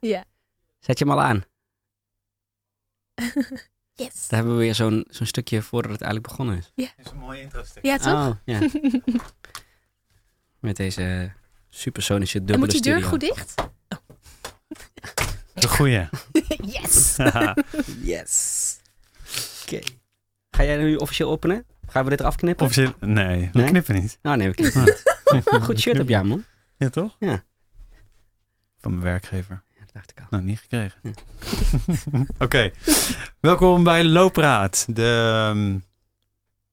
Ja. Zet je hem al aan. Yes. Dan hebben we weer zo'n zo'n stukje voordat het eigenlijk begonnen is. Dat is een mooie intro-stuk. Ja, toch? Oh, ja. Met deze supersonische dubbele en moet die deur studio. goed dicht? De goeie. yes. Yes. Oké. Ga jij nu officieel openen? Gaan we dit eraf knippen? Officieel, nee, we Nee? knippen niet. Nou, nee, we knippen niet. Goed shirt op jou, man. Ja, toch? Ja. Van mijn werkgever. Dacht ik al. Nou, niet gekregen. Ja. Oké. Welkom bij Loopraad. De, ehm,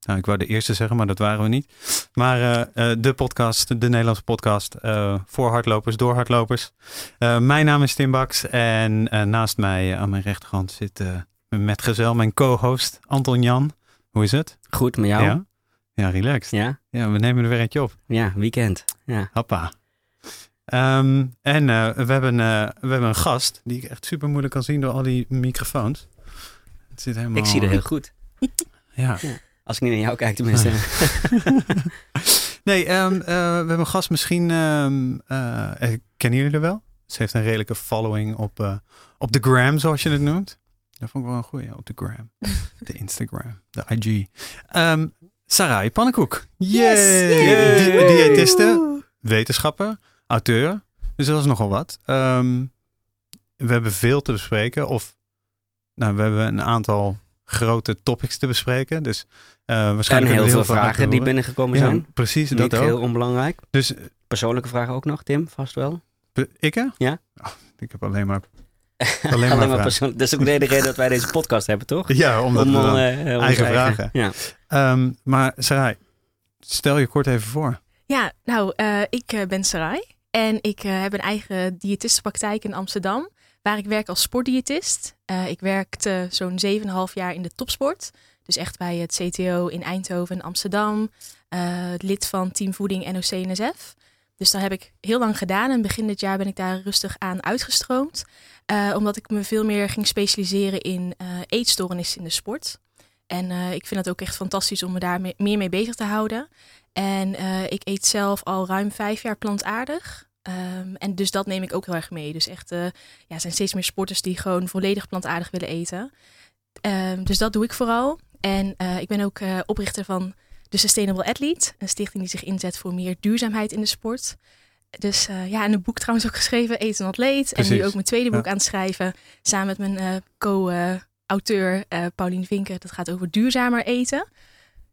nou, ik wou de eerste zeggen, maar dat waren we niet. Maar eh, eh, de podcast, de Nederlandse podcast eh, voor hardlopers, door hardlopers. Eh, mijn naam is Tim Baks en naast mij aan mijn rechterhand zit eh, mijn metgezel, mijn co-host Anton Jan. Hoe is het? Goed, met jou? Ja? Ja, relaxed. Ja? Ja, we nemen er weer eentje op. Ja, weekend. Ja. Hoppa. Ehm, en eh, we, hebben, eh, we hebben een gast die ik echt super moeilijk kan zien door al die microfoons. Het zit helemaal... Ik zie er heel goed. Ja. Als ik niet naar jou kijk, tenminste. Nee, ehm, eh, we hebben een gast misschien... ehm, eh, eh, kennen jullie er wel? Ze heeft een redelijke following op, eh, op de gram, zoals je het noemt. Dat vond ik wel een goeie, op de gram. De Instagram, de IG. Ehm Sarai Pannenkoek. Yay! Yes, Di- yay. diëtiste, wetenschapper, auteur. Dus dat is nogal wat. Ehm, we hebben veel te bespreken. Of nou, we hebben een aantal grote topics te bespreken. Dus eh En waarschijnlijk heel hebben we veel vragen die binnengekomen Ja, zijn. precies, Niet dat ook. heel onbelangrijk. Dus Persoonlijke vragen ook nog, Tim, vast wel. ik hè? Ja. Oh, ik heb alleen maar... Alleen, maar persoonlijk. Dat is ook de reden dat wij deze podcast hebben, toch? Ja, omdat Om, we dan- eh, onze eigen vragen. Ja. Ehm, maar Sarai, stel je kort even voor. Ja, nou, eh, ik eh, ben Sarai. En ik eh, heb een eigen diëtistenpraktijk in Amsterdam. Waar ik werk als sportdiëtist. Eh, ik werkte zo'n 7,5 jaar in de topsport. Dus echt bij het CTO in Eindhoven en Amsterdam. Eh, lid van Team Voeding NOC-NSF. Dus daar heb ik heel lang gedaan. En begin dit jaar ben ik daar rustig aan uitgestroomd. Omdat ik me veel meer ging specialiseren in eetstoornissen in de sport. En ik vind het ook echt fantastisch om me daar me- meer mee bezig te houden. En eh, ik eet zelf al ruim vijf jaar plantaardig. Ehm, en dus dat neem ik ook heel erg mee. Dus echt, eh, ja, er zijn steeds meer sporters die gewoon volledig plantaardig willen eten. Ehm, dus dat doe ik vooral. En eh, ik ben ook oprichter van de Sustainable Athlete. Een stichting die zich inzet voor meer duurzaamheid in de sport. Dus ja, en een boek trouwens ook geschreven, Eet een Atleet. En nu ook mijn tweede boek Ja. aan het schrijven. Samen met mijn co-auteur Paulien Vinker. Dat gaat over duurzamer eten.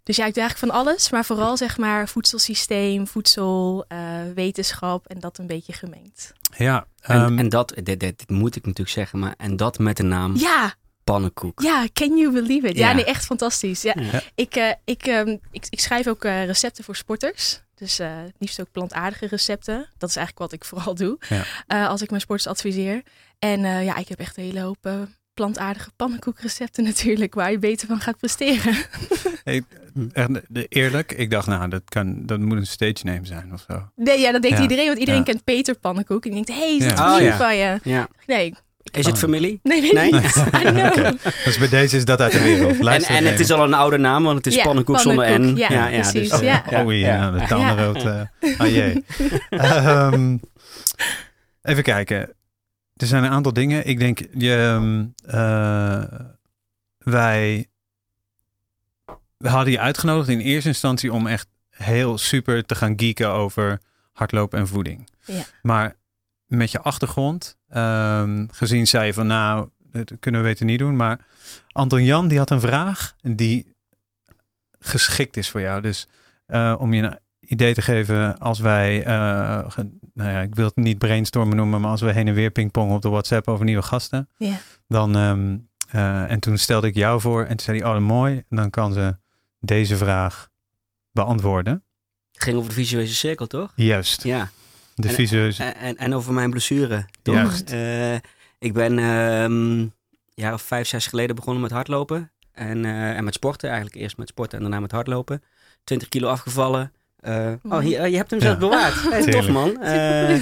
Dus ja, ik doe eigenlijk van alles. Maar vooral zeg maar voedselsysteem, voedsel, eh, wetenschap en dat een beetje gemengd. Ja, En, ehm, en dat, dit, dit, dit moet ik natuurlijk zeggen, maar en dat met de naam Ja, Pannenkoek. ja, can you believe it? Ja, Ja. nee, echt fantastisch. Ja, Ja. Ik, eh, ik, ehm, ik, ik schrijf ook eh, recepten voor sporters. Dus eh, het liefst ook plantaardige recepten. Dat is eigenlijk wat ik vooral doe Ja. eh, als ik mijn sporters adviseer. En eh, ja, ik heb echt een hele hoop eh, plantaardige pannenkoekrecepten natuurlijk, waar je beter van gaat presteren. echt, de- de- eerlijk, ik dacht, nou, dat, kan, dat moet een stage name zijn of zo. Nee, ja, dat denkt Ja. iedereen, want iedereen Ja. kent Peter Pannenkoek. En die denkt, hé, hey, is dat Ja. Oh, ja. van je? Ja. Nee, Is het familie? nee, nee. Dus bij deze is dat uit de wereld. En, Luister en het is al een oude naam, want het is Ja, pannenkoek zonder N. pannenkoek. Ja, precies, dus, ja. Oh ja, de tandenrood. oh jee. Ehm, even kijken. Er zijn een aantal dingen. Ik denk, je, ehm, eh, wij we hadden je uitgenodigd in eerste instantie om echt heel super te gaan geeken over hardlopen en voeding. Ja. Maar met je achtergrond, ehm, gezien zei je van nou, dat kunnen we beter niet doen. Maar Anton Jan die had een vraag die geschikt is voor jou. Dus eh, om je idee te geven, als wij, eh, ge- nou ja, ik wil het niet brainstormen noemen, maar als we heen en weer pingpongen op de WhatsApp over nieuwe gasten, Ja. dan, ehm, eh, en toen stelde ik jou voor en toen zei hij, oh mooi, en dan kan ze deze vraag beantwoorden. Het ging over de visuele cirkel, toch? Juist, Ja. de En- visueuze. En, en, en over mijn blessure, toch? Juist. Eh, ik ben ehm, jaar of vijf, zes geleden begonnen met hardlopen. En, eh, en met sporten, eigenlijk eerst met sporten en daarna met hardlopen. 20 kilo afgevallen. Eh, oh, hier, eh, je hebt hem Ja. zelfs bewaard. Eh, tof man. Eh,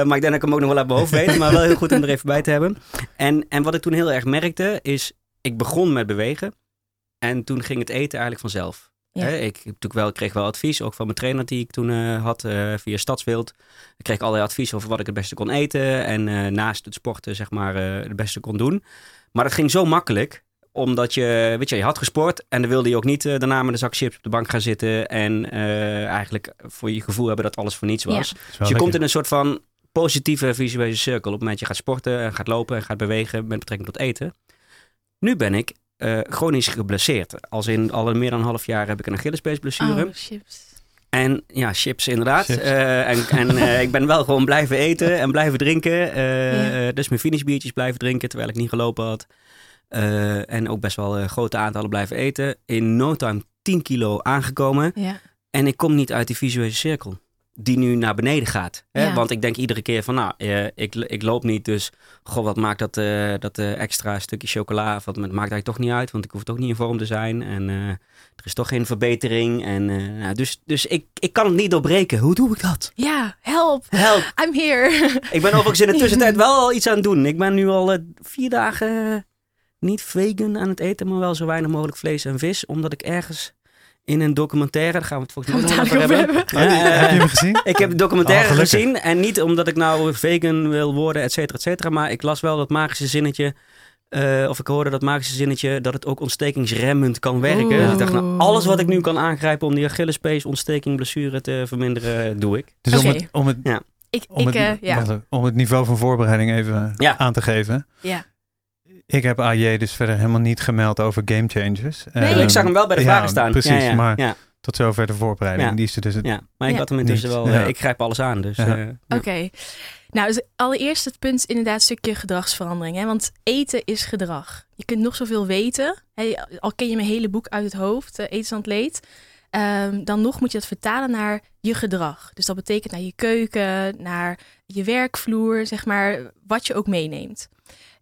eh, maar ik denk dat ik hem ook nog wel uit mijn hoofd weet. Maar wel heel goed om er even bij te hebben. En, en wat ik toen heel erg merkte is, ik begon met bewegen. En toen ging het eten eigenlijk vanzelf. Ja. Hè, ik heb natuurlijk wel, kreeg wel advies, ook van mijn trainer die ik toen eh, had eh, via Stadswild. Ik kreeg allerlei advies over wat ik het beste kon eten en eh, naast het sporten zeg maar eh, het beste kon doen. Maar dat ging zo makkelijk, omdat je, weet je, je had gesport en dan wilde je ook niet eh, daarna met een zak chips op de bank gaan zitten en eh, eigenlijk voor je gevoel hebben dat alles voor niets was. Ja. Dus je komt in een soort van positieve visuele cirkel. Op het moment dat je gaat sporten en gaat lopen en gaat bewegen met betrekking tot eten. Nu ben ik eh, chronisch geblesseerd. Als in al meer dan een half jaar heb ik een Achillespeesblessure. Oh, chips. En ja, chips inderdaad. Chips. Eh, en en eh, ik ben wel gewoon blijven eten en blijven drinken. Ja. dus mijn finishbiertjes blijven drinken terwijl ik niet gelopen had. Eh, en ook best wel eh, grote aantallen blijven eten. In no time 10 kilo aangekomen. Ja. En ik kom niet uit die visuele cirkel. Die nu naar beneden gaat. Hè? Ja. Want ik denk iedere keer van, nou, eh, ik, ik loop niet. Dus, goh, wat maakt dat, dat extra stukje chocola? Of wat, maakt eigenlijk toch niet uit. Want ik hoef toch niet in vorm te zijn. En er is toch geen verbetering. En, nou, dus dus ik, ik kan het niet doorbreken. Hoe doe ik dat? ja, help. Help. I'm here. Ik ben overigens in de tussentijd wel al iets aan het doen. Ik ben nu al vier dagen niet vegan aan het eten. Maar wel zo weinig mogelijk vlees en vis. Omdat ik ergens in een documentaire, daar gaan we het volgens mij nog over hebben. Ja, Heb je eh, hem gezien? ik heb de documentaire Oh, gezien. En niet omdat ik nou vegan wil worden, et cetera, et cetera. Maar ik las wel dat magische zinnetje. eh, of ik hoorde dat magische zinnetje dat het ook ontstekingsremmend kan werken. Dus ik dacht, nou, alles wat ik nu kan aangrijpen om die Achillespees ontsteking, blessure te verminderen, doe ik. Dus om het, om, het, Ik, om, ik het, eh, ja. om het niveau van voorbereiding even Ja. aan te geven. ja. Ik heb AJ dus verder helemaal niet gemeld over game changers. Nee. Ehm, ik zag hem wel bij de ja, vragen staan. Precies, ja, ja, maar ja, tot zover de voorbereiding. Ja. Die is er dus ja. Maar ik Ja. had hem intussen Niet, wel, ja. eh, ik grijp alles aan. Dus, Ja. eh, ja. Oké. Nou, dus allereerst het punt inderdaad een stukje gedragsverandering. Hè? Want eten is gedrag. Je kunt nog zoveel weten. Hè? Al ken je mijn hele boek uit het hoofd, uh, Eten aan het leed. Ehm, dan nog moet je dat vertalen naar je gedrag. Dus dat betekent naar je keuken, naar je werkvloer, zeg maar, wat je ook meeneemt.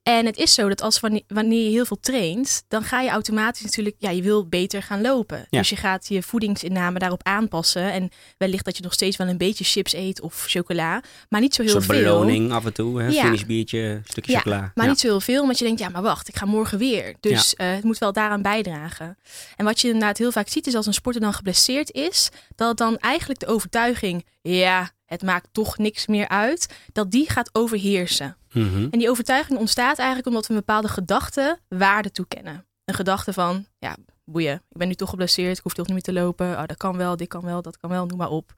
En het is zo dat als wanneer, je heel veel traint, dan ga je automatisch natuurlijk, ja, je wil beter gaan lopen. Ja. Dus je gaat je voedingsinname daarop aanpassen. En wellicht dat je nog steeds wel een beetje chips eet of chocola, maar niet zo Een heel veel. beloning af en toe. Hè? Ja. Finishbiertje, een stukje Ja, chocola. Maar Ja. niet zo heel veel, omdat je denkt, ja, maar wacht, ik ga morgen weer. Dus eh, het moet wel daaraan bijdragen. En wat je inderdaad heel vaak ziet, is als een sporter dan geblesseerd is, dat dan eigenlijk de overtuiging, ja, het maakt toch niks meer uit, dat die gaat overheersen. Mhm. En die overtuiging ontstaat eigenlijk omdat we een bepaalde gedachte waarde toekennen. Een gedachte van, ja, boeien, ik ben nu toch geblesseerd, ik hoef toch niet meer te lopen. Oh, dat kan wel, dit kan wel, dat kan wel, noem maar op.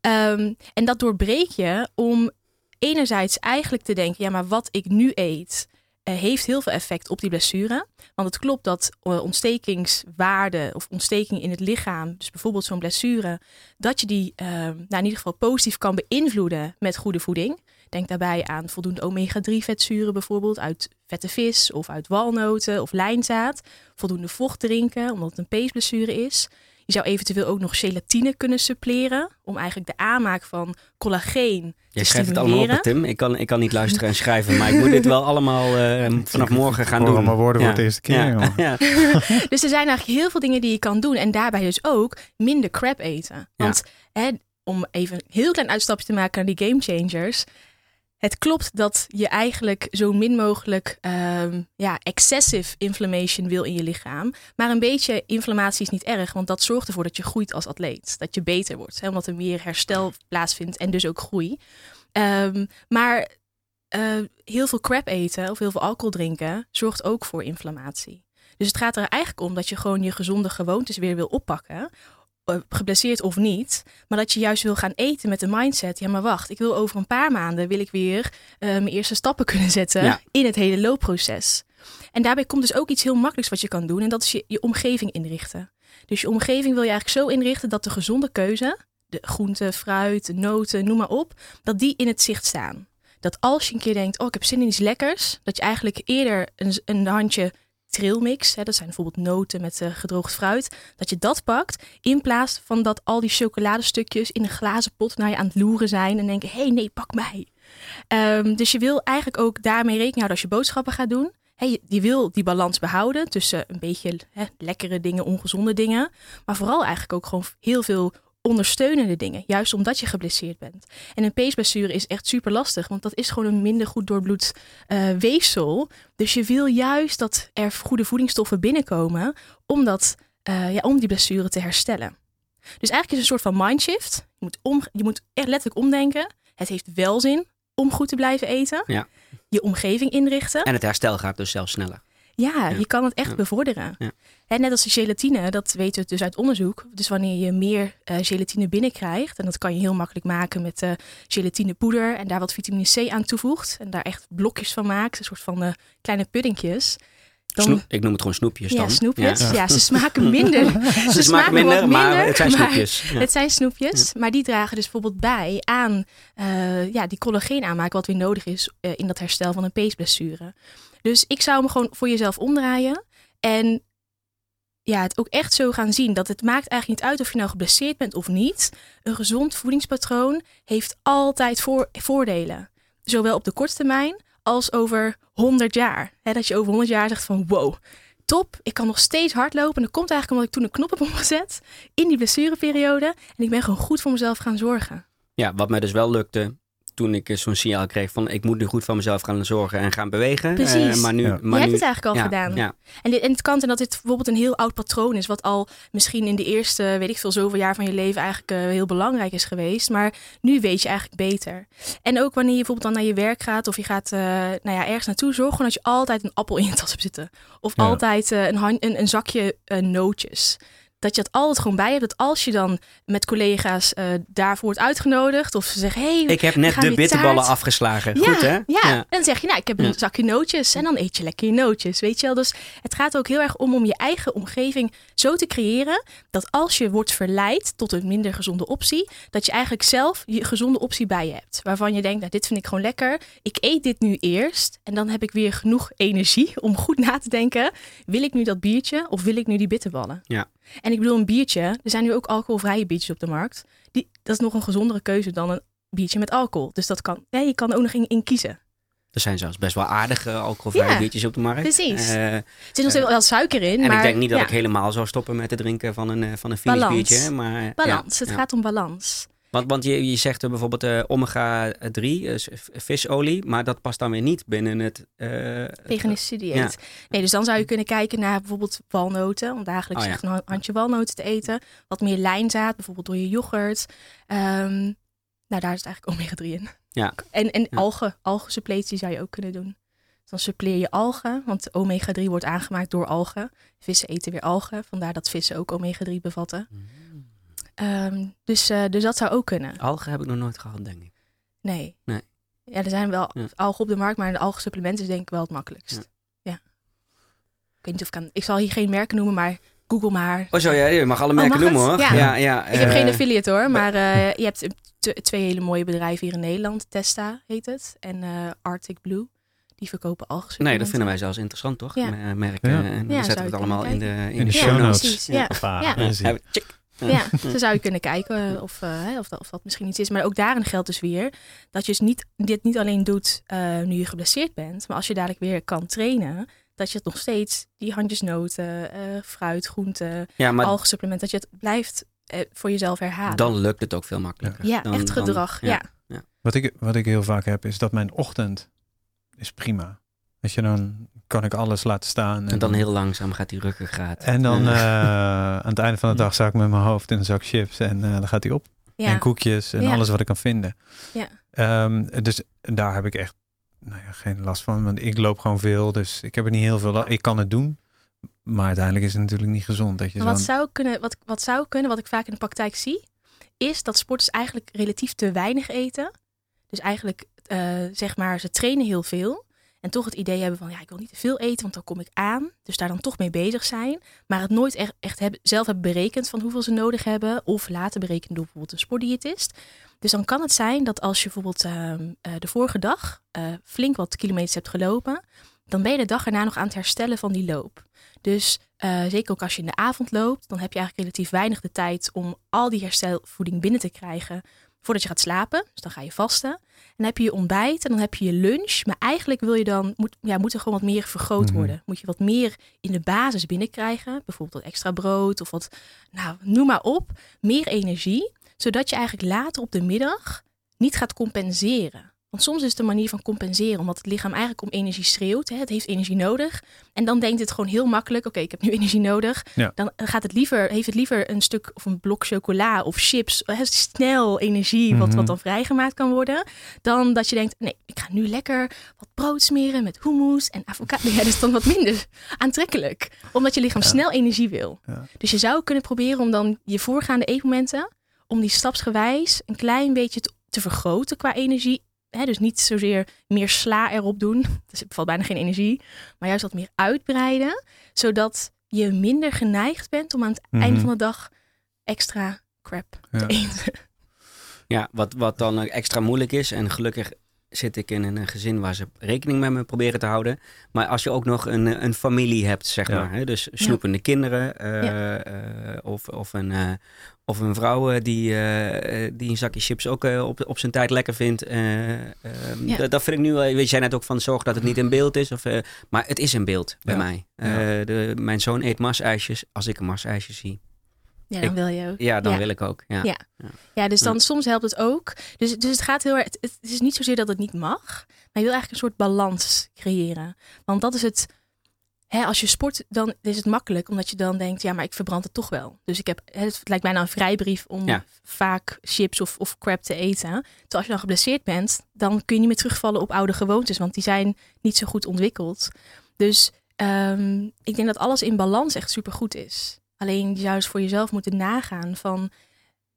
Ehm, en dat doorbreek je om enerzijds eigenlijk te denken, ja, maar wat ik nu eet, eh, heeft heel veel effect op die blessure. Want het klopt dat eh, ontstekingswaarde of ontsteking in het lichaam, dus bijvoorbeeld zo'n blessure, dat je die ehm, nou, in ieder geval positief kan beïnvloeden met goede voeding. Denk daarbij aan voldoende omega-3 vetzuren bijvoorbeeld uit vette vis of uit walnoten of lijnzaad. Voldoende vocht drinken, omdat het een peesblessure is. Je zou eventueel ook nog gelatine kunnen suppleren om eigenlijk de aanmaak van collageen Jij te schrijft het allemaal op, hè. Tim. Ik kan, ik kan niet luisteren en schrijven, maar ik moet dit wel allemaal eh, vanaf morgen gaan doen. allemaal woorden ja. voor de eerste keer, Ja. jongen. Ja. Dus er zijn eigenlijk heel veel dingen die je kan doen. En daarbij dus ook minder crap eten. Want hè, om even een heel klein uitstapje te maken naar die game changers. Het klopt dat je eigenlijk zo min mogelijk ehm, ja, excessive inflammation wil in je lichaam. Maar een beetje inflammatie is niet erg, want dat zorgt ervoor dat je groeit als atleet. Dat je beter wordt, hè, omdat er meer herstel plaatsvindt en dus ook groei. Ehm, maar eh, heel veel crap eten of heel veel alcohol drinken zorgt ook voor inflammatie. Dus het gaat er eigenlijk om dat je gewoon je gezonde gewoontes weer wil oppakken. Eh, Geblesseerd of niet, maar dat je juist wil gaan eten met de mindset. Ja, maar wacht, ik wil over een paar maanden wil ik weer eh, mijn eerste stappen kunnen zetten Ja. in het hele loopproces. En daarbij komt dus ook iets heel makkelijks wat je kan doen, en dat is je, je omgeving inrichten. Dus je omgeving wil je eigenlijk zo inrichten dat de gezonde keuze, de groenten, fruit, noten, noem maar op, dat die in het zicht staan. Dat als je een keer denkt, oh ik heb zin in iets lekkers, dat je eigenlijk eerder een, een handje trailmix, hè, dat zijn bijvoorbeeld noten met eh, gedroogd fruit, dat je dat pakt in plaats van dat al die chocoladestukjes in een glazen pot naar je aan het loeren zijn en denken, hé hey, nee, pak mij. Ehm, dus je wil eigenlijk ook daarmee rekening houden als je boodschappen gaat doen. Hè, je, wil die balans behouden tussen een beetje lekkere dingen, ongezonde dingen, maar vooral eigenlijk ook gewoon heel veel ondersteunende dingen, juist omdat je geblesseerd bent. En een peesblessure is echt super lastig, want dat is gewoon een minder goed doorbloed eh, weefsel. Dus je wil juist dat er goede voedingsstoffen binnenkomen om dat eh, ja, om die blessure te herstellen. Dus eigenlijk is het een soort van mindshift. Je moet, om, je moet echt letterlijk omdenken. Het heeft wel zin om goed te blijven eten. Ja. Je omgeving inrichten. En het herstel gaat dus zelfs sneller. Ja, Ja. je kan het echt Ja. bevorderen. Ja. En net als de gelatine, dat weten we dus uit onderzoek. Dus wanneer je meer eh, gelatine binnenkrijgt, en dat kan je heel makkelijk maken met eh gelatinepoeder en daar wat vitamine C aan toevoegt en daar echt blokjes van maakt, een soort van eh, kleine puddingjes. Dan, Snoep- ik noem het gewoon snoepjes ja, dan. snoepjes. Ja. Ja. ze smaken minder. Ze smaken minder, wat maar het zijn snoepjes. Ja. Het zijn snoepjes, maar die dragen dus bijvoorbeeld bij aan ja, die collageen aanmaken wat weer nodig is in dat herstel van een peesblessure. Dus ik zou hem gewoon voor jezelf omdraaien en ja, het ook echt zo gaan zien dat het maakt eigenlijk niet uit of je nou geblesseerd bent of niet. Een gezond voedingspatroon heeft altijd voor, voordelen. Zowel op de korte termijn als over 100 jaar. Dat je over 100 jaar zegt van wow, top, ik kan nog steeds hardlopen. En dat komt eigenlijk omdat ik toen een knop heb omgezet in die blessureperiode. En ik ben gewoon goed voor mezelf gaan zorgen. Ja, wat mij dus wel lukte toen ik zo'n signaal kreeg van ik moet nu goed voor mezelf gaan zorgen en gaan bewegen. Precies. Eh, maar nu, Ja. je maar hebt nu, het eigenlijk al ja, gedaan. Ja, En, dit, en het kan zijn dat dit bijvoorbeeld een heel oud patroon is, wat al misschien in de eerste, weet ik veel, zoveel jaar van je leven eigenlijk eh, heel belangrijk is geweest. Maar nu weet je eigenlijk beter. En ook wanneer je bijvoorbeeld dan naar je werk gaat of je gaat eh, nou ja, ergens naartoe, zorg gewoon dat je altijd een appel in je tas hebt zitten. Of Ja. altijd eh, een, een, een zakje nootjes. Dat je dat altijd gewoon bij hebt. Dat als je dan met collega's eh, daarvoor wordt uitgenodigd. Of ze zeggen, hey, ik heb net de bitterballen taart. afgeslagen. ja, Goed hè? Ja. en dan zeg je, nou, ik heb een Ja. zakje nootjes. En dan eet je lekker je nootjes, weet je wel. Dus het gaat ook heel erg om om je eigen omgeving zo te creëren... dat als je wordt verleid tot een minder gezonde optie... dat je eigenlijk zelf je gezonde optie bij je hebt. Waarvan je denkt, nou, dit vind ik gewoon lekker. Ik eet dit nu eerst. En dan heb ik weer genoeg energie om goed na te denken. Wil ik nu dat biertje of wil ik nu die bitterballen? Ja. En ik bedoel, een biertje... er zijn nu ook alcoholvrije biertjes op de markt. Die, dat is nog een gezondere keuze dan een biertje met alcohol. Dus dat kan, ja, je kan er ook nog in, in kiezen. Er zijn zelfs best wel aardige alcoholvrije Ja, bieetjes op de markt. precies. Eh, Er zit nog steeds wel suiker in, en maar ik denk niet dat ja, ik helemaal zou stoppen met het drinken van een, eh, van een finish Balans. biertje. Maar, ja, balans. het gaat om balans. Want, want je, je zegt er bijvoorbeeld eh, omega-3, eh, v- visolie, maar dat past dan weer niet binnen het... eh, het- Veganistische dieet. Ja. Nee, dus dan zou je kunnen kijken naar bijvoorbeeld walnoten. Om dagelijks Oh ja. echt een handje walnoten te eten. Wat meer lijnzaad, bijvoorbeeld door je yoghurt. Ehm, nou, daar is het eigenlijk omega-3 in. Ja. En, en Ja. algen, algensuppletie zou je ook kunnen doen. Dus dan suppleer je algen, want omega-3 wordt aangemaakt door algen. Vissen eten weer algen, vandaar dat vissen ook omega-3 bevatten. Ehm, dus, eh, dus dat zou ook kunnen. Algen heb ik nog nooit gehad, denk ik. Nee. Nee. Ja, er zijn wel Ja. algen op de markt, maar een algensupplement is denk ik wel het makkelijkst. Ja. Ja. Ik weet niet of ik kan... Ik zal hier geen merken noemen, maar Google maar. Oh zo, ja, je mag alle Oh, merken mag noemen hoor. Ja. ja, ik heb eh, geen affiliate hoor, maar eh, je hebt twee hele mooie bedrijven hier in Nederland. Testa heet het en eh, Arctic Blue. Die verkopen Nee, algensupplementen. dat vinden wij zelfs interessant, toch? Merken. Ja. En dan Ja, zetten we het allemaal in de, in In de de show notes. precies. Ja. Ja. Ja. Ja, zo zou je kunnen kijken of, eh, hè, of, dat, of dat misschien iets is. Maar ook daarin geldt dus weer dat je dus niet, dit niet alleen doet eh, nu je geblesseerd bent, maar als je dadelijk weer kan trainen, dat je het nog steeds, die handjesnoten, eh fruit, groenten, Ja, maar algensupplement, dat je het blijft eh, voor jezelf herhalen. dan lukt het ook veel makkelijker. ja, Dan- echt dan- gedrag. ja. Wat ik, wat ik heel vaak heb, is dat mijn ochtend is prima. Weet je, dan kan ik alles laten staan. En dan heel langzaam gaat die ruggengraat. En dan Eh, aan het einde van de dag sta ik met mijn hoofd in een zak chips en eh, dan gaat hij op. Ja. En koekjes en Ja. alles wat ik kan vinden. Ja. Ehm, dus daar heb ik echt nou ja, geen last van. Want ik loop gewoon veel, dus ik heb er niet heel veel. Ik kan het doen, maar uiteindelijk is het natuurlijk niet gezond. Dat je Maar wat zou, kunnen, wat, wat zou kunnen, wat ik vaak in de praktijk zie, is dat sporters eigenlijk relatief te weinig eten. Dus eigenlijk, eh, zeg maar, ze trainen heel veel. En toch het idee hebben van, ja, ik wil niet te veel eten, want dan kom ik aan. Dus daar dan toch mee bezig zijn. Maar het nooit echt, hebben, zelf hebben berekend van hoeveel ze nodig hebben. Of laten berekenen door bijvoorbeeld een sportdiëtist. Dus dan kan het zijn dat als je bijvoorbeeld ehm, eh, de vorige dag eh, flink wat kilometers hebt gelopen. Dan ben je de dag erna nog aan het herstellen van die loop. Dus eh, zeker ook als je in de avond loopt, dan heb je eigenlijk relatief weinig de tijd om al die herstelvoeding binnen te krijgen voordat je gaat slapen. Dus dan ga je vasten. En dan heb je je ontbijt en dan heb je je lunch. Maar eigenlijk wil je dan, moet, ja, moet er gewoon wat meer vergroot Mhm. worden. Moet je wat meer in de basis binnenkrijgen. Bijvoorbeeld wat extra brood of wat, nou, noem maar op. Meer energie, zodat je eigenlijk later op de middag niet gaat compenseren. Want soms is het een manier van compenseren, omdat het lichaam eigenlijk om energie schreeuwt. Hè? Het heeft energie nodig. En dan denkt het gewoon heel makkelijk: oké, ik heb nu energie nodig. Ja. Dan gaat het liever, heeft het liever een stuk of een blok chocola of chips. hè, snel energie, wat, Mhm. wat dan vrijgemaakt kan worden. Dan dat je denkt: nee, ik ga nu lekker wat brood smeren met hummus en avocado. Ja, dat is dan wat minder aantrekkelijk, omdat je lichaam Ja. snel energie wil. Ja. Dus je zou kunnen proberen om dan je voorgaande eetmomenten, om die stapsgewijs een klein beetje te, te vergroten qua energie. Hè, dus niet zozeer meer sla erop doen, dus er valt bijna geen energie, maar juist wat meer uitbreiden, zodat je minder geneigd bent om aan het Mhm. einde van de dag extra crap Ja. te eten. Ja, wat, wat dan extra moeilijk is. En gelukkig zit ik in een gezin waar ze rekening met me proberen te houden. Maar als je ook nog een, eh, een familie hebt, zeg Ja. maar. Hè? Dus snoepende kinderen. eh, eh, of, of, een, eh, of een vrouw eh, die, eh, eh, die een zakje chips ook eh, op, op zijn tijd lekker vindt. Eh, ehm, Ja. dat, vind ik nu wel... Weet jij net ook van zorg dat het niet in beeld is. Of, eh, maar het is in beeld bij Ja. mij. Ja. Eh, de, mijn zoon eet marsijsjes als ik een marsijsje zie. Ja, dan Ik- wil je ook. Ja, dan Ja. wil ik ook. Ja. Ja. Ja, dus dan Ja. soms helpt het ook. Dus, dus het gaat heel erg. Het, het is niet zozeer dat het niet mag, maar je wil eigenlijk een soort balans creëren. Want dat is het. Hè, als je sport, dan is het makkelijk, omdat je dan denkt, ja, maar ik verbrand het toch wel. Dus ik heb, het lijkt bijna een vrijbrief om Ja. vaak chips of, of crap te eten. Terwijl als je dan geblesseerd bent, dan kun je niet meer terugvallen op oude gewoontes, want die zijn niet zo goed ontwikkeld. Dus ehm, ik denk dat alles in balans echt supergoed is. Alleen je zou eens voor jezelf moeten nagaan van,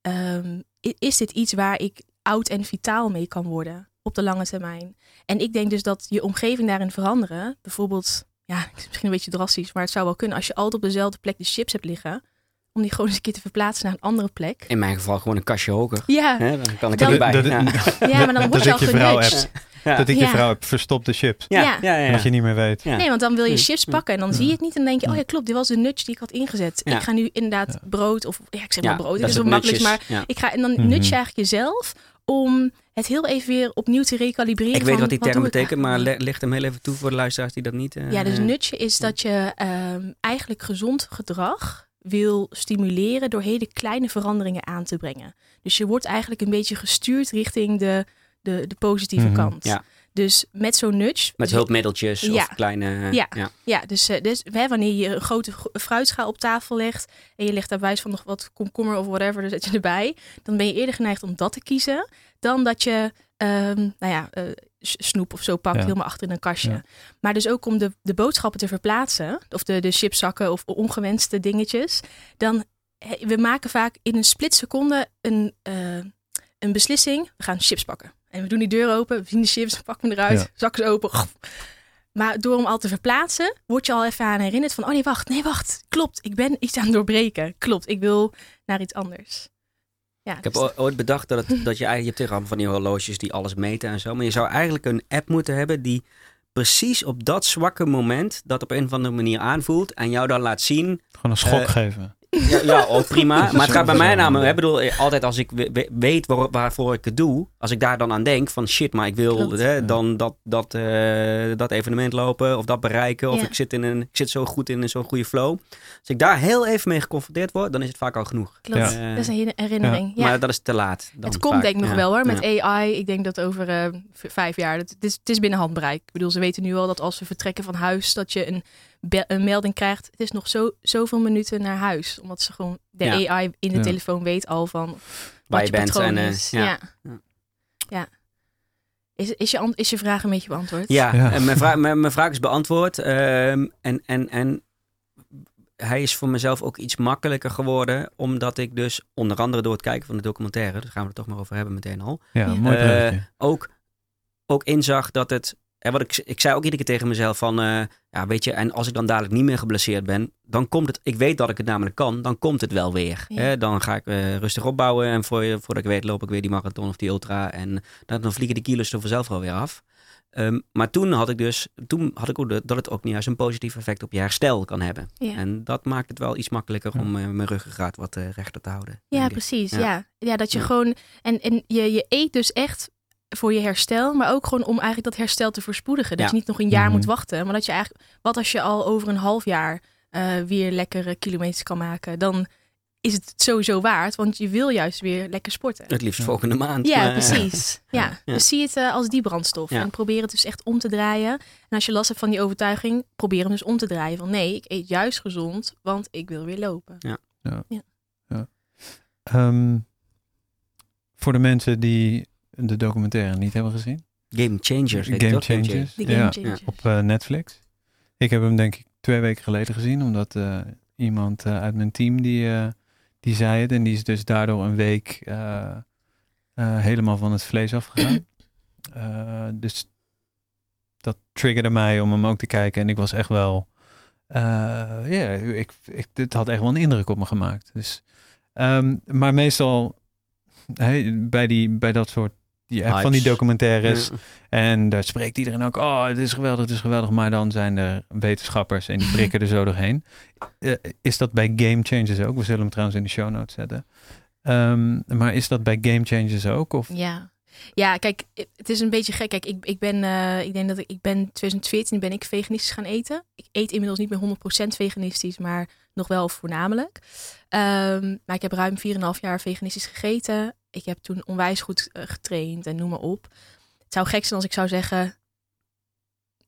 ehm, is dit iets waar ik oud en vitaal mee kan worden op de lange termijn? En ik denk dus dat je omgeving daarin veranderen, bijvoorbeeld, ja, het is misschien een beetje drastisch, maar het zou wel kunnen als je altijd op dezelfde plek de chips hebt liggen, om die gewoon eens een keer te verplaatsen naar een andere plek. In mijn geval gewoon een kastje hoger. Ja, dan kan ik Dan- erbij. Dat- ja. ja maar dan word Dat je al genudged. Ja. Dat ik je Ja. vrouw heb verstopte chips. Ja, Ja. ja, ja, En dat je niet meer weet. Ja. Nee, want dan wil je chips pakken en dan Ja. zie je het niet en dan denk je, oh ja, klopt, dit was de nudge die ik had ingezet. Ja. Ik ga nu inderdaad Ja. brood of, ja, ik zeg Ja, maar brood, dat het is wel makkelijk, maar ik ga en dan Mhm. nudge je eigenlijk jezelf om het heel even weer opnieuw te recalibreren. Ik weet van, wat die term betekent, maar eigenlijk? le- licht hem heel even toe voor de luisteraars die dat niet... eh, Ja, dus nudge is dat je ehm, eigenlijk gezond gedrag wil stimuleren door hele kleine veranderingen aan te brengen. Dus je wordt eigenlijk een beetje gestuurd richting de, de, de positieve Mhm. kant. Ja. Dus met zo'n nudge. Met hulpmiddeltjes Ja. of kleine... Ja. ja. Ja, dus, eh, dus hè, wanneer je een grote gro- fruitschaal op tafel legt en je legt daar wijs van nog wat komkommer of whatever, dan zet je erbij, dan ben je eerder geneigd om dat te kiezen dan dat je ehm, nou ja, eh, snoep of zo pakt Ja. helemaal achter in een kastje. Ja. Maar dus ook om de, de boodschappen te verplaatsen, of de, de chipzakken of ongewenste dingetjes, dan we maken vaak in een splitseconde een, eh, een beslissing. We gaan chips pakken. En we doen die deur open, we zien de chips, pakken hem eruit, Ja. zakken ze open. Maar door hem al te verplaatsen, word je al even aan herinnerd van, oh nee, wacht, nee, wacht. Klopt, ik ben iets aan het doorbreken. Klopt, ik wil naar iets anders. Ja, Ik heb dus- ooit bedacht dat, het, dat je eigenlijk... Je hebt tegenwoordig van die horloges die alles meten en zo. Maar je zou eigenlijk een app moeten hebben die precies op dat zwakke moment... dat op een of andere manier aanvoelt en jou dan laat zien... Gewoon een schok Eh, geven. Ja, ja ook prima. Dat is Maar het gaat bij mij namelijk... Ik bedoel, eh, altijd als ik we- we- weet waar, waarvoor ik het doe... Als ik daar dan aan denk van shit, maar ik wil Klopt. hè, Ja. dan dat, dat, eh, dat evenement lopen... of dat bereiken. Of Ja. ik, zit in een, ik zit zo goed in zo'n goede flow. Als ik daar heel even mee geconfronteerd word... dan is het vaak al genoeg. Klopt, Ja. dat is een herinnering. Ja. Maar dat is te laat. Dan het komt vaak. denk ik nog wel hoor, met. AI. Ik denk dat over eh, vijf jaar, het, is, het is binnen handbereik. Ik bedoel, ze weten nu al dat als we vertrekken van huis, dat je een, een melding krijgt. Het is nog zo, zoveel minuten naar huis. Omdat ze gewoon, de Ja. AI in de Ja. telefoon weet al van Waar wat je je bent. En, eh, is. ja. Ja. Ja. Ja. Is, is, je, ant- is je vraag een beetje beantwoord? Ja, Ja. en mijn, vraag, mijn, mijn vraag is beantwoord. Ehm, en, en, en hij is voor mezelf ook iets makkelijker geworden. Omdat ik dus, onder andere door het kijken van de documentaire... daar gaan we het toch maar over hebben meteen al... Ja, Ja. mooi Eh, ook, ook inzag dat het... En wat ik, ik zei ook iedere keer tegen mezelf van... eh, ja, weet je, en als ik dan dadelijk niet meer geblesseerd ben... dan komt het... Ik weet dat ik het namelijk kan. Dan komt het wel weer. Ja. Hè? Dan ga ik eh, rustig opbouwen. En voor, je- voordat ik weet loop ik weer die marathon of die ultra. En dan, dan vliegen die kilo's er vanzelf wel weer af. Ehm, maar toen had ik dus... Toen had ik ook de- dat het ook niet juist een positief effect op je herstel kan hebben. Ja. En dat maakt het wel iets makkelijker Ja. om eh, mijn ruggengraat wat rechter te houden. Ja, precies. Ja. Ja. Ja. dat je Ja. gewoon. En, en je, je eet dus echt voor je herstel, maar ook gewoon om eigenlijk dat herstel te verspoedigen. Dat Ja. je niet nog een jaar Mhm. moet wachten, maar dat je eigenlijk. Wat als je al over een half jaar eh, weer lekkere kilometers kan maken? Dan is het sowieso waard. Want je wil juist weer lekker sporten. Het liefst volgende maand. Ja, maar- precies. Ja. Ja. Dus zie het eh, als die brandstof. Ja. En probeer het dus echt om te draaien. En als je last hebt van die overtuiging, probeer hem dus om te draaien. Van nee, ik eet juist gezond, want ik wil weer lopen. Ehm, voor de mensen die de documentaire niet hebben gezien. Game Changers. Game het? Changers. Game Ja, changers. op eh, Netflix. Ik heb hem denk ik twee weken geleden gezien, omdat eh, iemand eh, uit mijn team die, eh, die zei het. En die is dus daardoor een week eh, eh, helemaal van het vlees afgegaan. Eh, dus dat triggerde mij om hem ook te kijken. En ik was echt wel... eh, Ja, ik, ik, dit had echt wel een indruk op me gemaakt. Dus, ehm, maar meestal hey, bij, die, bij dat soort... Je hebt van die documentaires Ja. en daar spreekt iedereen ook, oh, het is geweldig, het is geweldig. Maar dan zijn er wetenschappers en die prikken er zo doorheen. Eh, is dat bij Game Changers ook? We zullen hem trouwens in de show notes zetten. Ehm, maar is dat bij Game Changers ook? Of? Ja. Ja, kijk, het is een beetje gek. Kijk, ik, ik ben, eh, ik denk dat ik, ik ben 2014 ben ik veganistisch gaan eten. Ik eet inmiddels niet meer 100% veganistisch, maar nog wel voornamelijk. Ehm, maar ik heb ruim 4,5 jaar veganistisch gegeten. Ik heb toen onwijs goed eh, getraind en noem maar op. Het zou gek zijn als ik zou zeggen,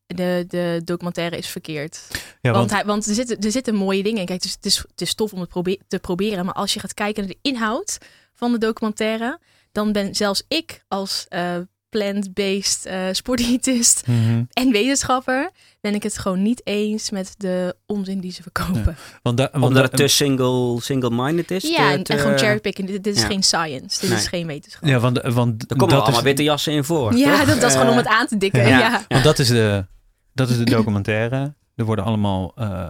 de, de documentaire is verkeerd. Ja, want hij, want er, zitten, er zitten mooie dingen in. Kijk, het is, het is, het is tof om het te proberen. Maar als je gaat kijken naar de inhoud van de documentaire, dan ben zelfs ik als eh, plant-based eh sportdiëtist Mhm. en wetenschapper, ben ik het gewoon niet eens met de onzin die ze verkopen. Want, da- want Omdat da- het te single, single-minded is. Ja, te- en, te- en gewoon cherrypicking. Dit, dit is ja. geen science. Dit Nee. is geen wetenschap. ja, want, want Er komen dat allemaal is, witte jassen in voor. Ja, dat, dat is gewoon om Eh, het aan te dikken. Ja. Ja. want dat is de, dat is de documentaire. Er worden allemaal, eh, eh,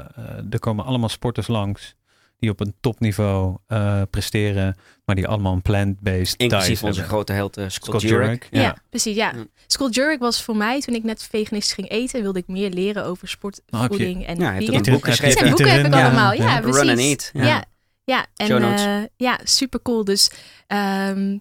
er komen allemaal sporters langs die op een topniveau eh, presteren, maar die allemaal een plant-based Inclusief onze hebben. grote held uh, Scott, Scott Jurek. Ja, Ja. precies. Ja. School Jurek was voor mij, toen ik net veganistisch ging eten, wilde ik meer leren over sport, Nou, heb je- voeding en Ja, hij heeft vegan. boek Heb je- geschreven. Zijn boeken heb ik Ja. allemaal, ja, Ja. precies. Run and Eat. Ja. Ja, ja, en Show notes. eh, ja, super cool. Dus ehm,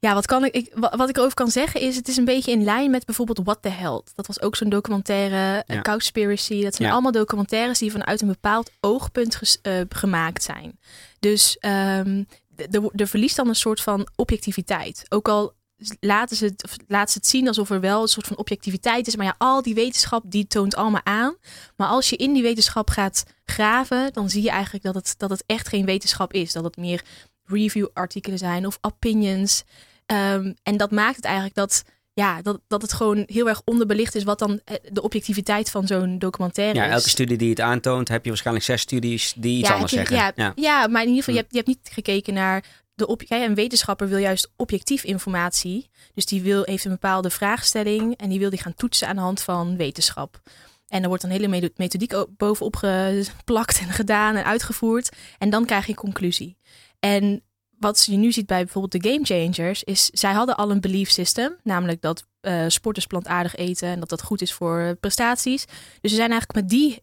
ja, wat, kan ik, ik, wa- wat ik erover kan zeggen is, het is een beetje in lijn met bijvoorbeeld What the Health. Dat was ook zo'n documentaire, Ja. ja. Cowspiracy. Dat zijn Ja. allemaal documentaires die vanuit een bepaald oogpunt ges- eh, gemaakt zijn. Dus ehm er er verliest dan een soort van objectiviteit. Ook al laten ze, het, of laten ze het zien alsof er wel een soort van objectiviteit is. Maar ja, al die wetenschap die toont allemaal aan. Maar als je in die wetenschap gaat graven, dan zie je eigenlijk dat het, dat het echt geen wetenschap is. Dat het meer review-artikelen zijn of opinions. Ehm, en dat maakt het eigenlijk dat, ja, dat, dat het gewoon heel erg onderbelicht is wat dan eh, de objectiviteit van zo'n documentaire Ja, is. elke studie die het aantoont, heb je waarschijnlijk zes studies die iets Ja, anders je- zeggen. Ja, Ja. ja, maar in ieder geval, Hm. je, hebt, je hebt niet gekeken naar de op. Een wetenschapper wil juist objectief informatie. Dus die wil, heeft een bepaalde vraagstelling en die wil die gaan toetsen aan de hand van wetenschap. En er wordt een hele methodiek bovenop geplakt en gedaan en uitgevoerd. En dan krijg je een conclusie. En wat je nu ziet bij bijvoorbeeld de Game Changers, is zij hadden al een belief system. Namelijk dat eh, sporters plantaardig eten en dat dat goed is voor prestaties. Dus ze zijn eigenlijk met die,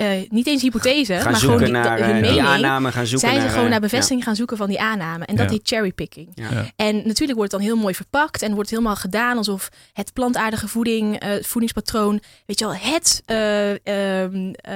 eh, niet eens hypothese, Gaan maar gewoon die, naar hun eh, die mening aanname, gaan zoeken zijn ze naar... gewoon eh, naar bevestiging gaan zoeken van die aanname. En dat Ja. heet cherrypicking. Ja. Ja. En natuurlijk wordt het dan heel mooi verpakt en wordt helemaal gedaan alsof het plantaardige voeding, eh, voedingspatroon, weet je wel, het eh, ehm, eh,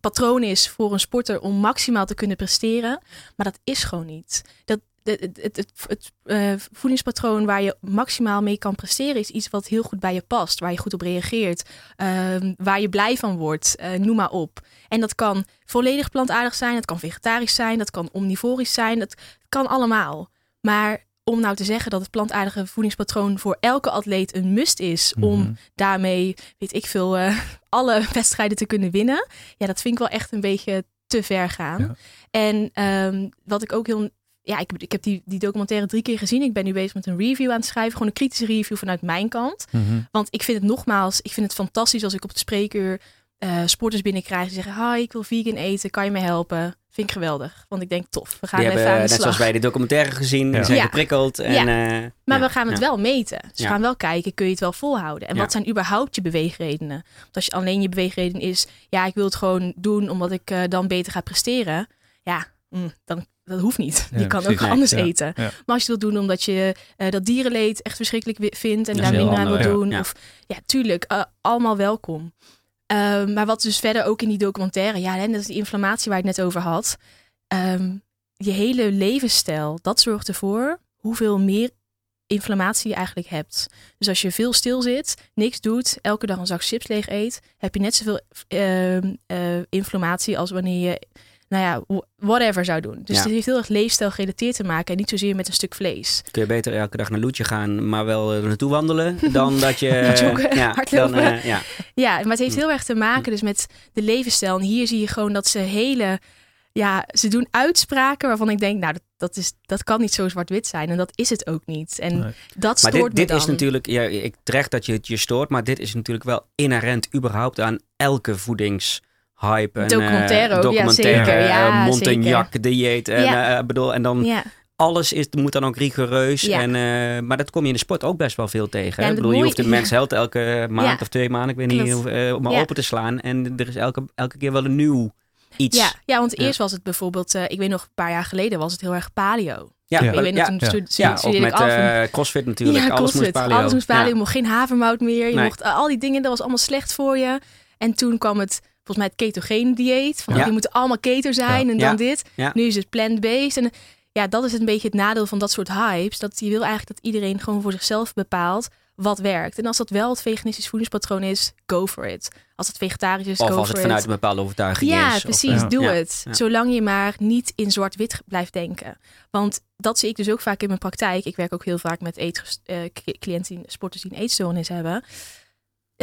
patroon is voor een sporter om maximaal te kunnen presteren. Maar dat is gewoon niet. Dat, het, het, het, het, het, eh, voedingspatroon waar je maximaal mee kan presteren is iets wat heel goed bij je past, waar je goed op reageert, ehm, waar je blij van wordt, eh, noem maar op. En dat kan volledig plantaardig zijn, dat kan vegetarisch zijn, dat kan omnivorisch zijn, dat kan allemaal. Maar om nou te zeggen dat het plantaardige voedingspatroon voor elke atleet een must is om Mhm. daarmee, weet ik veel, eh, alle wedstrijden te kunnen winnen. Ja, dat vind ik wel echt een beetje te ver gaan. Ja. En ehm, wat ik ook heel. Ja, ik, ik heb die, die documentaire drie keer gezien. Ik ben nu bezig met een review aan het schrijven. Gewoon een kritische review vanuit mijn kant. Mhm. Want ik vind het nogmaals, ik vind het fantastisch als ik op het spreekuur eh, sporters binnenkrijg die zeggen: Hi, ik wil vegan eten, kan je me helpen? Vind ik geweldig. Want ik denk, tof, we gaan Die even hebben, aan de net zoals bij de documentaire gezien, Ja. die zijn Ja. geprikkeld. En, Ja. eh, Maar ja, we gaan het ja. wel meten. Dus Ja. we gaan wel kijken, kun je het wel volhouden? En Ja. wat zijn überhaupt je beweegredenen? Want als je alleen je beweegreden is, ja, ik wil het gewoon doen omdat ik eh, dan beter ga presteren. Ja, mm, dan dat hoeft niet. Ja, je kan precies. ook anders Ja. eten. Ja. Maar als je het wil doen omdat je eh, dat dierenleed echt verschrikkelijk vindt en Dat daar minder aan wil doen. Ja. Of ja, tuurlijk, eh, allemaal welkom. Ehm, maar wat dus verder ook in die documentaire, ja, hè, dat is die inflammatie waar ik net over had. Ehm, je hele levensstijl, dat zorgt ervoor hoeveel meer inflammatie je eigenlijk hebt. Dus als je veel stil zit, niks doet, elke dag een zak chips leeg eet, heb je net zoveel eh, inflammatie als wanneer je, nou ja, wh- whatever zou doen. Dus Ja. het heeft heel erg leefstijl gerelateerd te maken en niet zozeer met een stuk vlees. Kun je beter elke dag naar Loetje gaan, maar wel er naartoe wandelen, dan dat je... Joggen, ja, hardlopen. dan, eh, ja. Ja, maar het heeft heel erg te maken dus met de levensstijl. En hier zie je gewoon dat ze hele, ja, ze doen uitspraken waarvan ik denk, nou, dat, dat, is, dat kan niet zo zwart-wit zijn. En dat is het ook niet. En Nee. dat Maar stoort dit, dit me dan. is natuurlijk, ja, ik terecht dat je het je stoort, maar dit is natuurlijk wel inherent überhaupt aan elke voedingshype. En, Documentaire eh, ook, ja, documentaire, zeker. eh, Ja, Montagnac dieet. En, Ja. eh, bedoel, en dan Ja, alles is, moet dan ook rigoureus. Ja. En, eh, maar dat kom je in de sport ook best wel veel tegen. Ja, Ik het bedoel, je mooie- hoeft de mens held elke maand Ja. of twee maanden, ik weet niet, Klopt. eh, om maar Ja. open te slaan. En er is elke, elke keer wel een nieuw iets. ja, ja, want Ja. eerst was het bijvoorbeeld, eh, ik weet nog een paar jaar geleden was het heel erg paleo. ja, Ja. Ik weet nog, ja, toen studeerde met ik af. en- eh, crossfit natuurlijk. ja, alles moest CrossFit. paleo. Alles moest paleo. Ja. Je mocht geen havermout meer. Je Nee. mocht eh, al die dingen, dat was allemaal slecht voor je. En toen kwam het, volgens mij het ketogene dieet. Van, Ja. Die moeten allemaal keto zijn en dan dit. Nu is het plant-based. En ja, dat is een beetje het nadeel van dat soort hypes. Dat je wil eigenlijk dat iedereen gewoon voor zichzelf bepaalt wat werkt. En als dat wel het veganistisch voedingspatroon is, go for it. Als het vegetarisch is, Of go als het vanuit it. een bepaalde overtuiging Ja, is. precies. Doe Ja. het. Ja. Zolang je maar niet in zwart-wit blijft denken. Want dat zie ik dus ook vaak in mijn praktijk. Ik werk ook heel vaak met eetges- eh, cliënten, die- sporters die een eetstoornis hebben.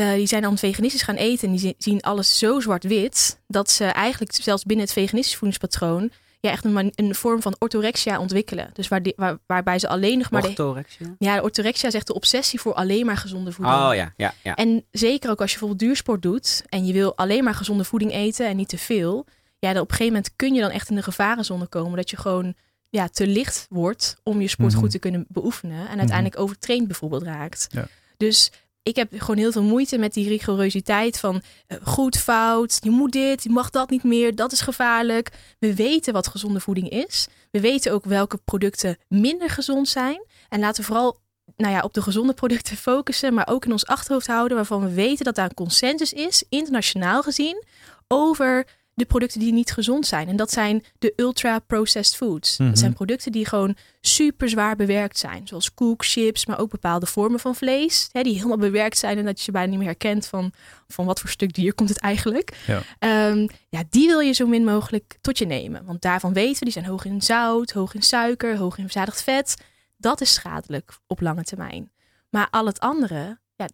Eh, die zijn dan veganistisch gaan eten en die zi- zien alles zo zwart-wit. Dat ze eigenlijk zelfs binnen het veganistisch voedingspatroon ja, echt een, een vorm van orthorexia ontwikkelen. Dus waar die- waar, waarbij ze alleen nog maar... De, Orthorexia? ja, de orthorexia is echt de obsessie voor alleen maar gezonde voeding. Oh ja, ja, ja. En zeker ook als je bijvoorbeeld duursport doet en je wil alleen maar gezonde voeding eten en niet te veel. Ja, dan op een gegeven moment kun je dan echt in de gevarenzone komen dat je gewoon ja, te licht wordt om je sport Mhm. goed te kunnen beoefenen. En uiteindelijk overtraind bijvoorbeeld raakt. Ja. Dus ik heb gewoon heel veel moeite met die rigorositeit van eh, goed, fout, je moet dit, je mag dat niet meer, dat is gevaarlijk. We weten wat gezonde voeding is. We weten ook welke producten minder gezond zijn. En laten we vooral nou ja, op de gezonde producten focussen, maar ook in ons achterhoofd houden waarvan we weten dat daar een consensus is, internationaal gezien, over de producten die niet gezond zijn. En dat zijn de ultra-processed foods. Mhm. Dat zijn producten die gewoon super zwaar bewerkt zijn. Zoals koek, chips, maar ook bepaalde vormen van vlees. Hè, die helemaal bewerkt zijn en dat je je bijna niet meer herkent van, van wat voor stuk dier komt het eigenlijk. Ja. Ehm, ja, die wil je zo min mogelijk tot je nemen. Want daarvan weten we, die zijn hoog in zout, hoog in suiker, hoog in verzadigd vet. Dat is schadelijk op lange termijn. Maar al het andere, ja,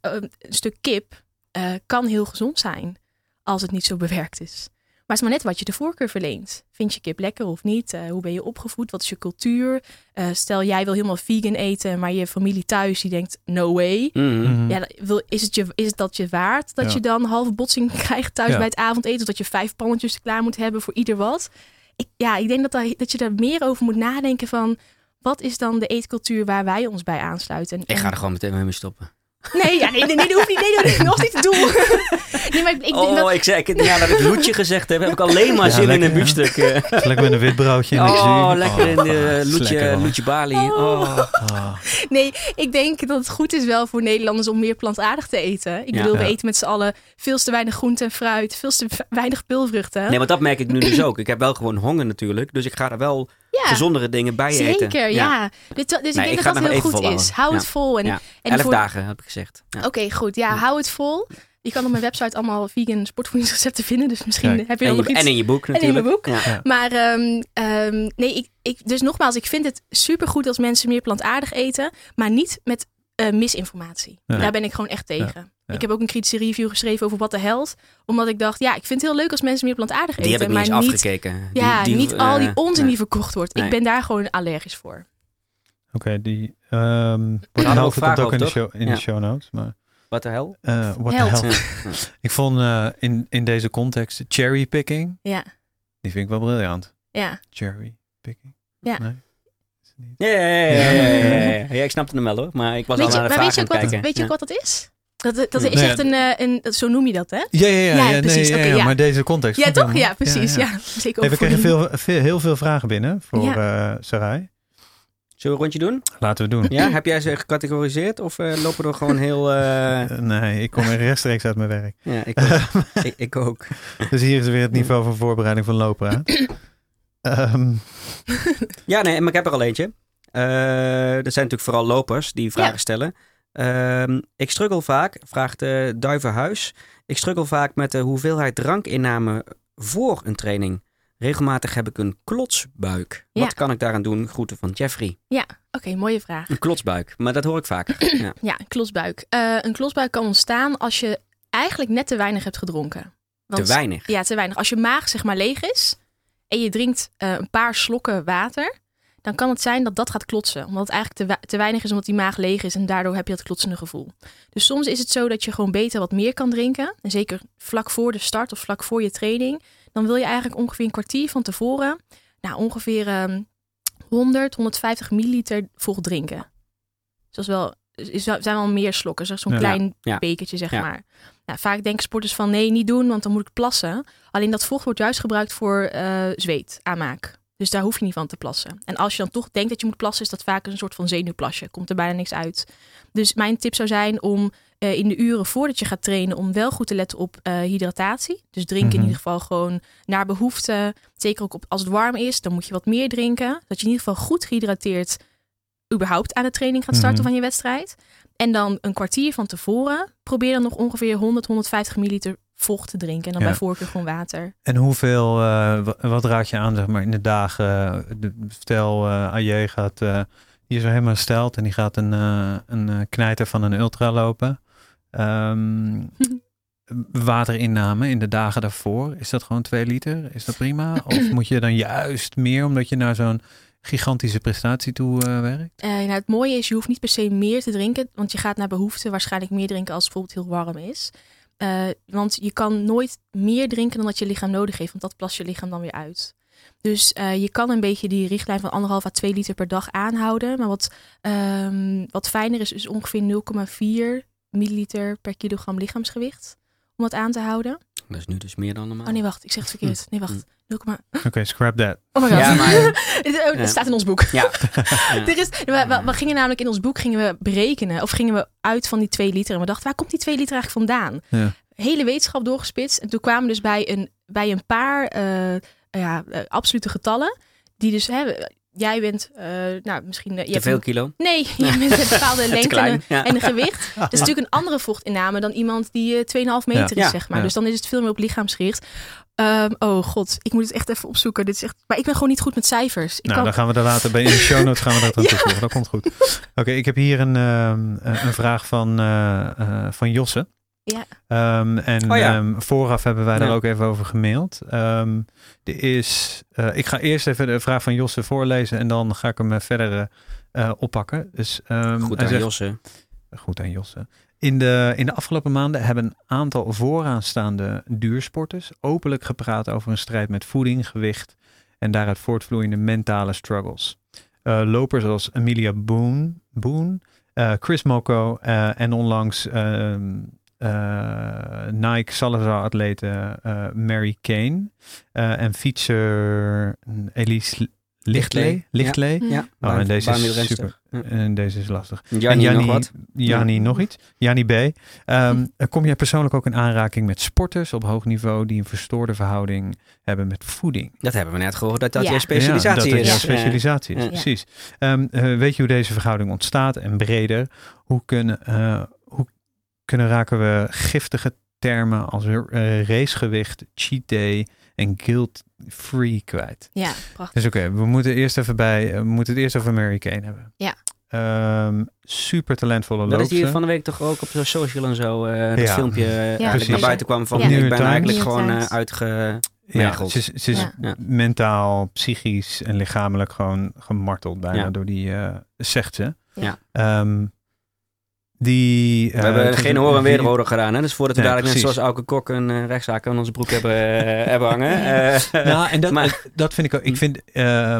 eh, een stuk kip eh, kan heel gezond zijn als het niet zo bewerkt is. Maar het is maar net wat je de voorkeur verleent. Vind je kip lekker of niet? Eh, hoe ben je opgevoed? Wat is je cultuur? Eh, stel jij wil helemaal vegan eten, maar je familie thuis die denkt no way. Mhm. Mhm. Ja, wil, is, het je, is het dat je waard dat Ja. je dan halve botsing krijgt thuis Ja. bij het avondeten? Of dat je vijf pannetjes klaar moet hebben voor ieder wat? Ik, ja, ik denk dat, daar- dat je daar meer over moet nadenken van... Wat is dan de eetcultuur waar wij ons bij aansluiten? Ik ga er gewoon meteen mee stoppen. Nee, ja, nee, nee, nee, dat hoeft niet. Nee, dat was niet het doel. nee, maar ik, ik denk oh, dat... ik zei, ik, ja, dat ik loetje gezegd heb, heb ik alleen maar Ja, zin in een biefstuk. eh. Lekker met een wit broodje en een oh, lekker in de dat is lekker, loetje, loetje Bali. Oh. Nee, ik denk dat het goed is wel voor Nederlanders om meer plantaardig te eten. Ik Ja. bedoel, we Ja. eten met z'n allen veel te weinig groente en fruit. Veel te weinig pulvruchten. Nee, want dat merk ik nu dus ook. Ik heb wel gewoon honger natuurlijk. Dus ik ga er wel. Gezondere dingen bij eten. Zeker, ja. Dus, dus ik Nee, ik denk dat dat heel goed volhouden. is. Hou Ja. het vol. En, Ja. en Elf voor- dagen heb ik gezegd. Ja. Oké, goed. Ja, Ja. hou het vol. Je kan op mijn website allemaal vegan sportvoedingsrecepten vinden. Dus misschien heb je En, nog je- iets. en in je boek in natuurlijk. mijn boek. Ja. Maar ehm, ehm, nee, ik, ik, dus nogmaals, ik vind het supergoed als mensen meer plantaardig eten. Maar niet met eh, misinformatie. Ja. Daar ben ik gewoon echt tegen. Ja. Ik heb ook een kritische review geschreven over wat de held. Omdat ik dacht, ja, ik vind het heel leuk als mensen meer plantaardig Die eten. heb ik niet maar eens niet, afgekeken. ja, Die- die, niet al die eh, onzin nee. die verkocht wordt. Nee. Ik ben daar gewoon allergisch voor. Oké, die ehm hadden we Held ook vaak in, de show, in Ja. de show notes. Maar Wat de hel? eh what Held. the hell. Ik vond eh, in, in deze context cherry picking, Ja, die vind ik wel briljant. ja. Cherry picking. Ja. Nee? Is het niet? Ja, ja, ja, ja, ja, ja, ja. Ja, ik snapte hem wel hoor. Maar ik was Weet al je, naar de maar weet je aan ook het wat, kijken. weet je ook Ja. wat dat is? Dat, dat is Nee, echt een, eh, een, zo noem je dat, hè? Ja, ja, ja, Ja, ja, precies, nee, ja, oké, ja, ja. maar deze context. Ja, toch? Ja, precies. Ja, Zeker Hey, we ook voor kregen die- veel, veel, heel veel vragen binnen voor eh Sarai. Zullen we een rondje doen? Laten we doen. Ja, heb jij ze gecategoriseerd of eh, lopen we er gewoon heel... nee, ik kom er rechtstreeks uit mijn werk. Ja, ik ook. ik, ik ook. Dus hier is weer het niveau van voorbereiding van lopen. Ehm, Ja, nee, maar ik heb er al eentje. Eh, er zijn natuurlijk vooral lopers die vragen Ja. stellen. Ehm, ik struggle vaak, vraagt uh, Duivenhuis. Ik struggle vaak met de hoeveelheid drankinname voor een training. Regelmatig heb ik een klotsbuik. Ja. Wat kan ik daaraan doen? Groeten van Jeffrey. Oké, mooie vraag. Een klotsbuik, maar dat hoor ik vaker. Ja. Ja, een klosbuik. Eh, een klosbuik kan ontstaan als je eigenlijk net te weinig hebt gedronken. Te Want- weinig. Ja, te weinig. Als je maag zeg maar leeg is en je drinkt eh, een paar slokken water, dan kan het zijn dat dat gaat klotsen. Omdat het eigenlijk te, te weinig is, omdat die maag leeg is en daardoor heb je dat klotsende gevoel. Dus soms is het zo dat je gewoon beter wat meer kan drinken. En zeker vlak voor de start of vlak voor je training. Dan wil je eigenlijk ongeveer een kwartier van tevoren, nou ongeveer ehm 100, 150 milliliter vol drinken. Dus dat is wel, is, zijn wel meer slokken. Zeg zo'n Ja. klein Ja. bekertje, zeg Ja. maar. Nou, vaak denken sporters van nee, niet doen, want dan moet ik plassen. Alleen dat vocht wordt juist gebruikt voor eh, zweet, aanmaak. Dus daar hoef je niet van te plassen. En als je dan toch denkt dat je moet plassen, is dat vaak een soort van zenuwplasje. Komt er bijna niks uit. Dus mijn tip zou zijn om eh, in de uren voordat je gaat trainen, om wel goed te letten op eh, hydratatie. Dus drinken Mhm. in ieder geval gewoon naar behoefte. Zeker ook op, als het warm is, dan moet je wat meer drinken. Dat je in ieder geval goed gehydrateerd überhaupt aan de training gaat starten Mhm. van je wedstrijd. En dan een kwartier van tevoren probeer dan nog ongeveer 100, 150 milliliter vocht te drinken. En dan Ja. bij voorkeur gewoon water. en hoeveel, eh, wa- wat raad je aan zeg maar, in de dagen? eh, de, stel, eh AJ gaat, die is er helemaal stelt en die gaat een, een knijter van een ultra lopen. Ehm, waterinname in de dagen daarvoor, is dat gewoon 2 liter? Is dat prima? Of moet je dan juist meer omdat je naar zo'n gigantische prestatie toe werkt? Nou, het mooie is, je hoeft niet per se meer te drinken. Want je gaat naar behoefte waarschijnlijk meer drinken als het bijvoorbeeld heel warm is. Eh, want je kan nooit meer drinken dan dat je lichaam nodig heeft. Want dat plast je lichaam dan weer uit. Dus eh, je kan een beetje die richtlijn van anderhalf à 2 liter per dag aanhouden. Maar wat, ehm, wat fijner is, is ongeveer 0,4 milliliter per kilogram lichaamsgewicht. Om dat aan te houden. Dat is nu dus meer dan normaal. Oh nee, wacht. Ik zeg het verkeerd. Nee, wacht. 0, Oké, scrap that. oh my god. Ja, maar- het, Ja. staat in ons boek. Ja. Er is, we, we, we gingen namelijk in ons boek gingen we berekenen, of gingen we uit van die 2 liter. En we dachten, waar komt die 2 liter eigenlijk vandaan? Ja. Hele wetenschap doorgespitst. En toen kwamen we dus bij een, bij een paar eh, ja, eh, absolute getallen. Die dus, hè, jij bent, eh, nou misschien... eh, je Te hebt veel een- kilo. Nee, je bent een bepaalde Te lengte en klein. een, Ja. en een gewicht. Dat is natuurlijk een andere vochtinname dan iemand die eh 2,5 meter Ja. is, zeg maar. Ja. Dus dan is het veel meer op lichaamsgericht. Ehm, oh god, ik moet het echt even opzoeken. Dit is echt, maar ik ben gewoon niet goed met cijfers. Ik Nou, kan, dan gaan we er later bij in de show notes gaan we dat aan Ja. toevoegen. Dat komt goed. Oké, ik heb hier een, ehm, eh, een vraag van, eh, eh, van Josse. Ja. Ehm, en Oh ja. ehm, vooraf hebben wij daar Ja. ook even over gemaild. Ehm, er is, eh, ik ga eerst even de vraag van Josse voorlezen en dan ga ik hem eh, verder eh, oppakken. Dus, ehm, Goed aan zegt- Josse. Goed aan Josse. In de, in de afgelopen maanden hebben een aantal vooraanstaande duursporters openlijk gepraat over een strijd met voeding, gewicht en daaruit voortvloeiende mentale struggles. Eh, lopers als Amelia Boone, Boone eh, Chris Moko eh, en onlangs eh, Nike Salazar-atlete eh, Mary Kane eh, en fietser Elise Lichtley. Lichtley. Mm. Ja. Oh, en deze is super. En deze is lastig. Jannie, En nog wat? Jannie Ja. nog iets. Jannie B. Ehm, Kom jij persoonlijk ook in aanraking met sporters op hoog niveau die een verstoorde verhouding hebben met voeding? Dat hebben we net gehoord, dat dat Ja. je specialisatie ja, dat is. jouw Ja. specialisatie is, precies. Ehm, eh, weet je hoe deze verhouding ontstaat en breder? Hoe kunnen, eh, kunnen raken we giftige termen als eh, racegewicht, cheat day en guilt-free kwijt? Ja, prachtig. Dus oké, we moeten eerst even bij, eh, we moeten het eerst over Mary Kane hebben. Ja. Ehm, super talentvolle Dat is loopster. hier van de week toch ook op social en zo, eh dat Ja. filmpje naar buiten kwam van Ja. ik ben eigenlijk gewoon uitge... Ja, ze is, ze is Ja. Ja. mentaal, psychisch en lichamelijk gewoon gemarteld bijna Ja. door die, eh zegt ze. Ja. Ehm, die, We hebben geen horen en wederhoren gedaan, hè? Dus voordat we Nee, dadelijk net zoals Auke Kok een eh, rechtszaak aan onze broek hebben, eh, hebben hangen. eh, Nou, en dat, Maar- dat vind ik ook. Ik vind, eh,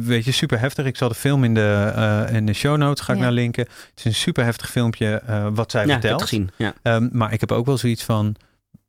weet je, super heftig. Ik zal de film in de, eh, in de show notes ga ik Ja. naar linken. Het is een super heftig filmpje eh, wat zij ja, ik vertelt. het gezien. Ja. Ehm, maar ik heb ook wel zoiets van.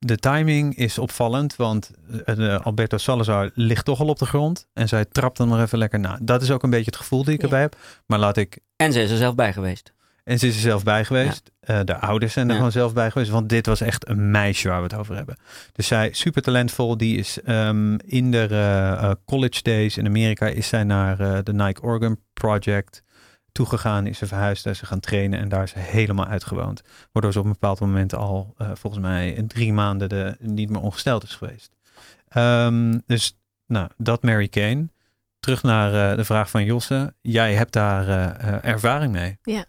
De timing is opvallend, want eh, Alberto Salazar ligt toch al op de grond. En zij trapt dan nog even lekker na. Dat is ook een beetje het gevoel die ik erbij heb. Maar laat ik En ze is er zelf bij geweest. En ze is er zelf bij geweest. Eh, de ouders zijn er Ja. gewoon zelf bij geweest. Want dit was echt een meisje waar we het over hebben. Dus zij, super talentvol. Die is ehm, in de eh, eh, college days in Amerika is zij naar de Nike Organ Project toegegaan. Is ze verhuisd, daar is ze gaan trainen. En daar is ze helemaal uitgewoond. Waardoor ze op een bepaald moment al, volgens mij, in drie maanden de, niet meer ongesteld is geweest. Ehm, dus, nou, dat Mary Kane. Terug naar de vraag van Josse. Jij hebt daar ervaring mee. Ja.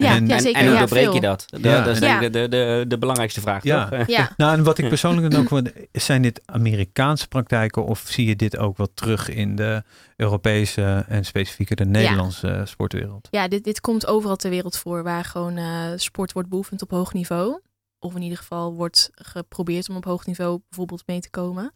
En- Ja, en- ja, zeker. en hoe ja, doorbreek veel. je dat? Dat, Ja. dat is Ja. denk ik de, de, de belangrijkste vraag, Ja. toch? Ja, Nou, en wat ik persoonlijk dan ook wel, zijn dit Amerikaanse praktijken of zie je dit ook wel terug in de Europese en specifieker de Nederlandse sportwereld? ja dit, dit komt overal ter wereld voor waar gewoon eh, sport wordt beoefend op hoog niveau. Of in ieder geval wordt geprobeerd om op hoog niveau bijvoorbeeld mee te komen.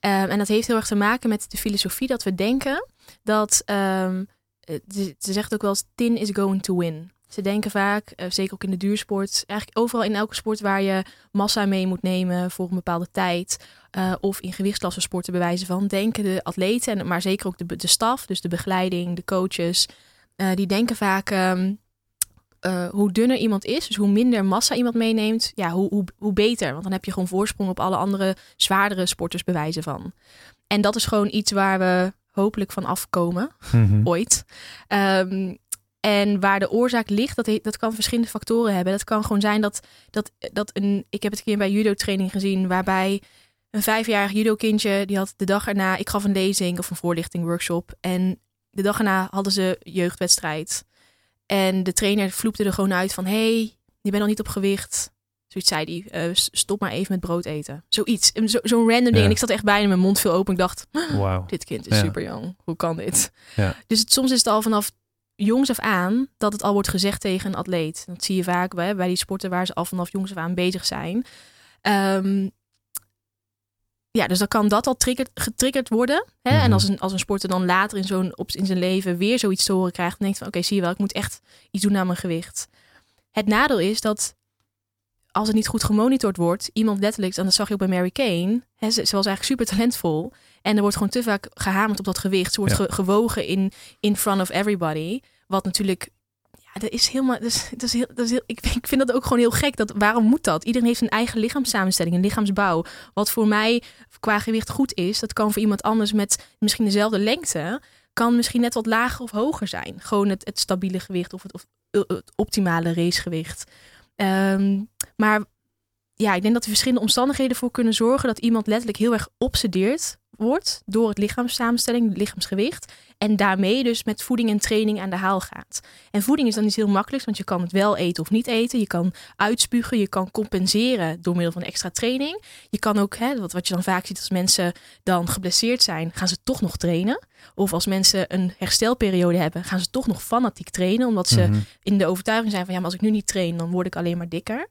Ehm, en dat heeft heel erg te maken met de filosofie dat we denken dat, ehm, eh, ze ze zegt ook wel eens, thin is going to win. Ze denken vaak, eh, zeker ook in de duursport, eigenlijk overal in elke sport waar je massa mee moet nemen voor een bepaalde tijd. eh, of in gewichtsklassen sporten bewijzen van, denken de atleten, en, maar zeker ook de, de staf, dus de begeleiding, de coaches, eh, die denken vaak ehm, eh, hoe dunner iemand is, dus hoe minder massa iemand meeneemt, ja, hoe, hoe, hoe beter. Want dan heb je gewoon voorsprong op alle andere zwaardere sporters bewijzen van. En dat is gewoon iets waar we hopelijk van afkomen Mhm. ooit. Ehm, en waar de oorzaak ligt, dat, dat kan verschillende factoren hebben. Dat kan gewoon zijn dat, dat, dat een. Ik heb het een keer bij judo-training gezien, waarbij een vijfjarig judo-kindje, die had de dag erna, ik gaf een lezing of een voorlichting workshop. En de dag erna hadden ze jeugdwedstrijd. En de trainer vloepte er gewoon uit van: hey, je bent al niet op gewicht. Zoiets zei hij, eh, stop maar even met brood eten. Zoiets, Een- zo- zo'n random ding. Ja. En ik zat echt bijna mijn mond veel open. Ik dacht, Wauw. dit kind is Ja. super jong. Hoe kan dit? Ja. Dus het, soms is het al vanaf jongs af aan dat het al wordt gezegd tegen een atleet. Dat zie je vaak bij, bij die sporten waar ze al vanaf jongs af aan bezig zijn. Ehm, ja, dus dan kan dat al trigger, getriggerd worden. Hè? Mhm. En als een, als een sporter dan later in, zo'n, in zijn leven weer zoiets te horen krijgt, dan denkt van oké, zie je wel, ik moet echt iets doen aan mijn gewicht. Het nadeel is dat als het niet goed gemonitord wordt, iemand letterlijk, en dat zag je ook bij Mary Kane, hè, ze, ze was eigenlijk super talentvol. En er wordt gewoon te vaak gehamerd op dat gewicht. Ze wordt Ja. ge- gewogen in, in front of everybody. Wat natuurlijk, ja, dat is helemaal, dat is, dat is heel, dat is heel, ik, ik vind dat ook gewoon heel gek. Dat, waarom moet dat? Iedereen heeft een eigen lichaamssamenstelling, een lichaamsbouw. Wat voor mij qua gewicht goed is, dat kan voor iemand anders met misschien dezelfde lengte, kan misschien net wat lager of hoger zijn. Gewoon het, het stabiele gewicht of het, of het optimale racegewicht. Ehm, maar ja, ik denk dat er verschillende omstandigheden voor kunnen zorgen dat iemand letterlijk heel erg obsedeerd wordt door het lichaamssamenstelling, het lichaamsgewicht. En daarmee dus met voeding en training aan de haal gaat. En voeding is dan iets heel makkelijks, want je kan het wel eten of niet eten. Je kan uitspugen, je kan compenseren door middel van extra training. Je kan ook, hè, wat, wat je dan vaak ziet als mensen dan geblesseerd zijn, gaan ze toch nog trainen. Of als mensen een herstelperiode hebben, gaan ze toch nog fanatiek trainen, omdat ze Mhm. in de overtuiging zijn van ja, maar als ik nu niet train, dan word ik alleen maar dikker.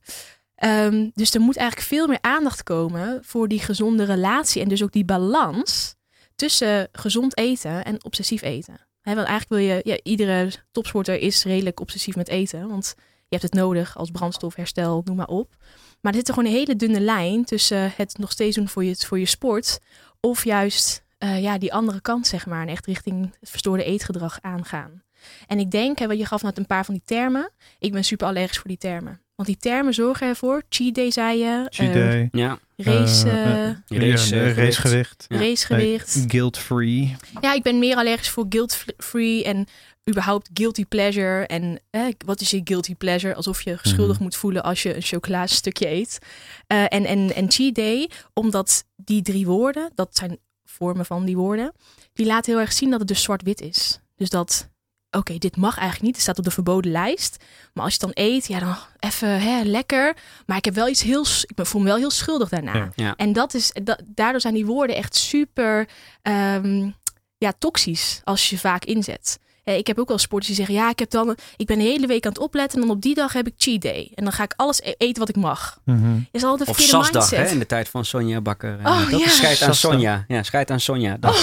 Ehm, dus er moet eigenlijk veel meer aandacht komen voor die gezonde relatie en dus ook die balans tussen gezond eten en obsessief eten. Hè, want eigenlijk wil je, ja, iedere topsporter is redelijk obsessief met eten, want je hebt het nodig als brandstof, herstel, noem maar op. Maar er zit er gewoon een hele dunne lijn tussen het nog steeds doen voor je, voor je sport of juist eh, ja, die andere kant, zeg maar, en echt richting het verstoorde eetgedrag aangaan. En ik denk, hè, je gaf net een paar van die termen. Ik ben super allergisch voor die termen. Want die termen zorgen ervoor. Cheat day zei je. Cheat eh, day. Ja, race, eh, Race, ja, racegewicht. Ja. racegewicht. Guilt-free. Ja, ik ben meer allergisch voor guilt-free en überhaupt guilty pleasure. En eh, wat is je guilty pleasure? Alsof je schuldig Mhm. moet voelen als je een chocoladestukje eet. Eh, en, en, en cheat day, omdat die drie woorden, dat zijn vormen van die woorden, die laten heel erg zien dat het dus zwart-wit is. Dus dat, oké, dit mag eigenlijk niet. Het staat op de verboden lijst. Maar als je het dan eet, ja, dan even hè, lekker. Maar ik heb wel iets heel, ik voel me wel heel schuldig daarna. Ja. Ja. En dat is, da- daardoor zijn die woorden echt super ehm, ja, toxisch als je vaak inzet. Eh, Ik heb ook wel sporters die zeggen, ja, ik, heb dan, ik ben de hele week aan het opletten en dan op die dag heb ik cheat day. En dan ga ik alles e- eten wat ik mag. Mhm. Is altijd een Of Sasdag, hè, in de tijd van Sonja Bakker. Oh, dat ja. scheid aan. Sonja. Ja, scheid aan Sonja. Dat,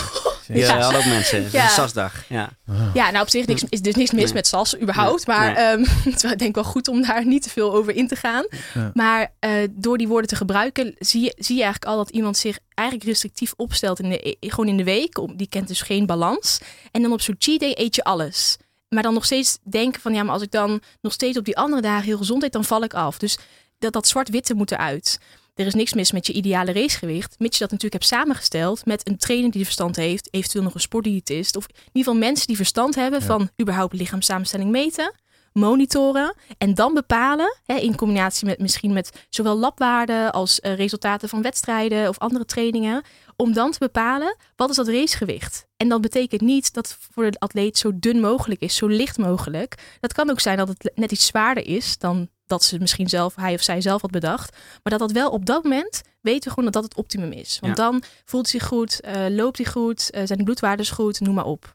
ja, Ja. ook mensen. Ja. Ja. Sasdag. Ja. Ja, nou op zich niks, is dus niks mis Nee. met SAS überhaupt. Nee. Maar Nee. ehm, het is wel, denk ik wel goed om daar niet te veel over in te gaan. Ja. Maar eh, door die woorden te gebruiken zie je, zie je eigenlijk al dat iemand zich eigenlijk restrictief opstelt in de, gewoon in de week. Om- Die kent dus geen balans. En dan op zo'n cheat day eet je alles. maar dan nog steeds denken van ja, maar als ik dan nog steeds op die andere dagen heel gezond eet, dan val ik af. Dus dat, dat zwart-witte moet eruit. Er is niks mis met je ideale racegewicht, mits je dat natuurlijk hebt samengesteld met een trainer die verstand heeft, eventueel nog een sportdiëtist, of in ieder geval mensen die verstand hebben van überhaupt lichaamssamenstelling meten, monitoren en dan bepalen, hè, in combinatie met misschien met zowel labwaarden als uh, resultaten van wedstrijden of andere trainingen, om dan te bepalen wat is dat racegewicht. En dat betekent niet dat voor de atleet zo dun mogelijk is, zo licht mogelijk. Dat kan ook zijn dat het net iets zwaarder is dan dat ze misschien zelf, hij of zij zelf had bedacht. Maar dat dat wel op dat moment weten we gewoon dat dat het optimum is. Want dan voelt hij zich goed, uh, loopt hij goed, uh, zijn de bloedwaardes goed, noem maar op.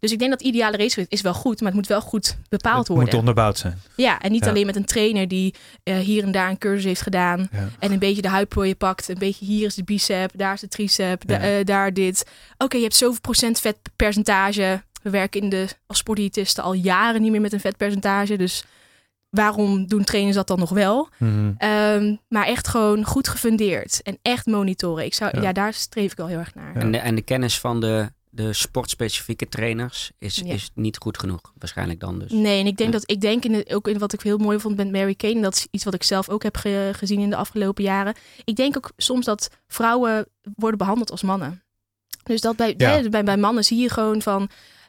Dus ik denk dat ideale racegewicht is wel goed, maar het moet wel goed bepaald het worden. moet onderbouwd zijn. Ja, en niet alleen met een trainer die uh, hier en daar een cursus heeft gedaan. Ja. En een beetje de huidplooien pakt. Een beetje hier is de bicep, daar is de tricep, da- uh, daar dit. Oké, je hebt zoveel procent vetpercentage. We werken in de, als sportdiëtisten al jaren niet meer met een vetpercentage. Dus waarom doen trainers dat dan nog wel? Mhm. Ehm, maar echt gewoon goed gefundeerd. En echt monitoren. Ik zou, Ja. ja. daar streef ik wel heel erg naar. Ja. En, de, en de kennis van de, de sportspecifieke trainers is, Ja. is niet goed genoeg. Waarschijnlijk dan dus. Nee, en ik denk Ja. dat ik denk in de, ook in wat ik heel mooi vond met Mary Kane, en dat is iets wat ik zelf ook heb ge- gezien in de afgelopen jaren. Ik denk ook soms dat vrouwen worden behandeld als mannen. Dus dat bij, bij, bij mannen zie je gewoon van.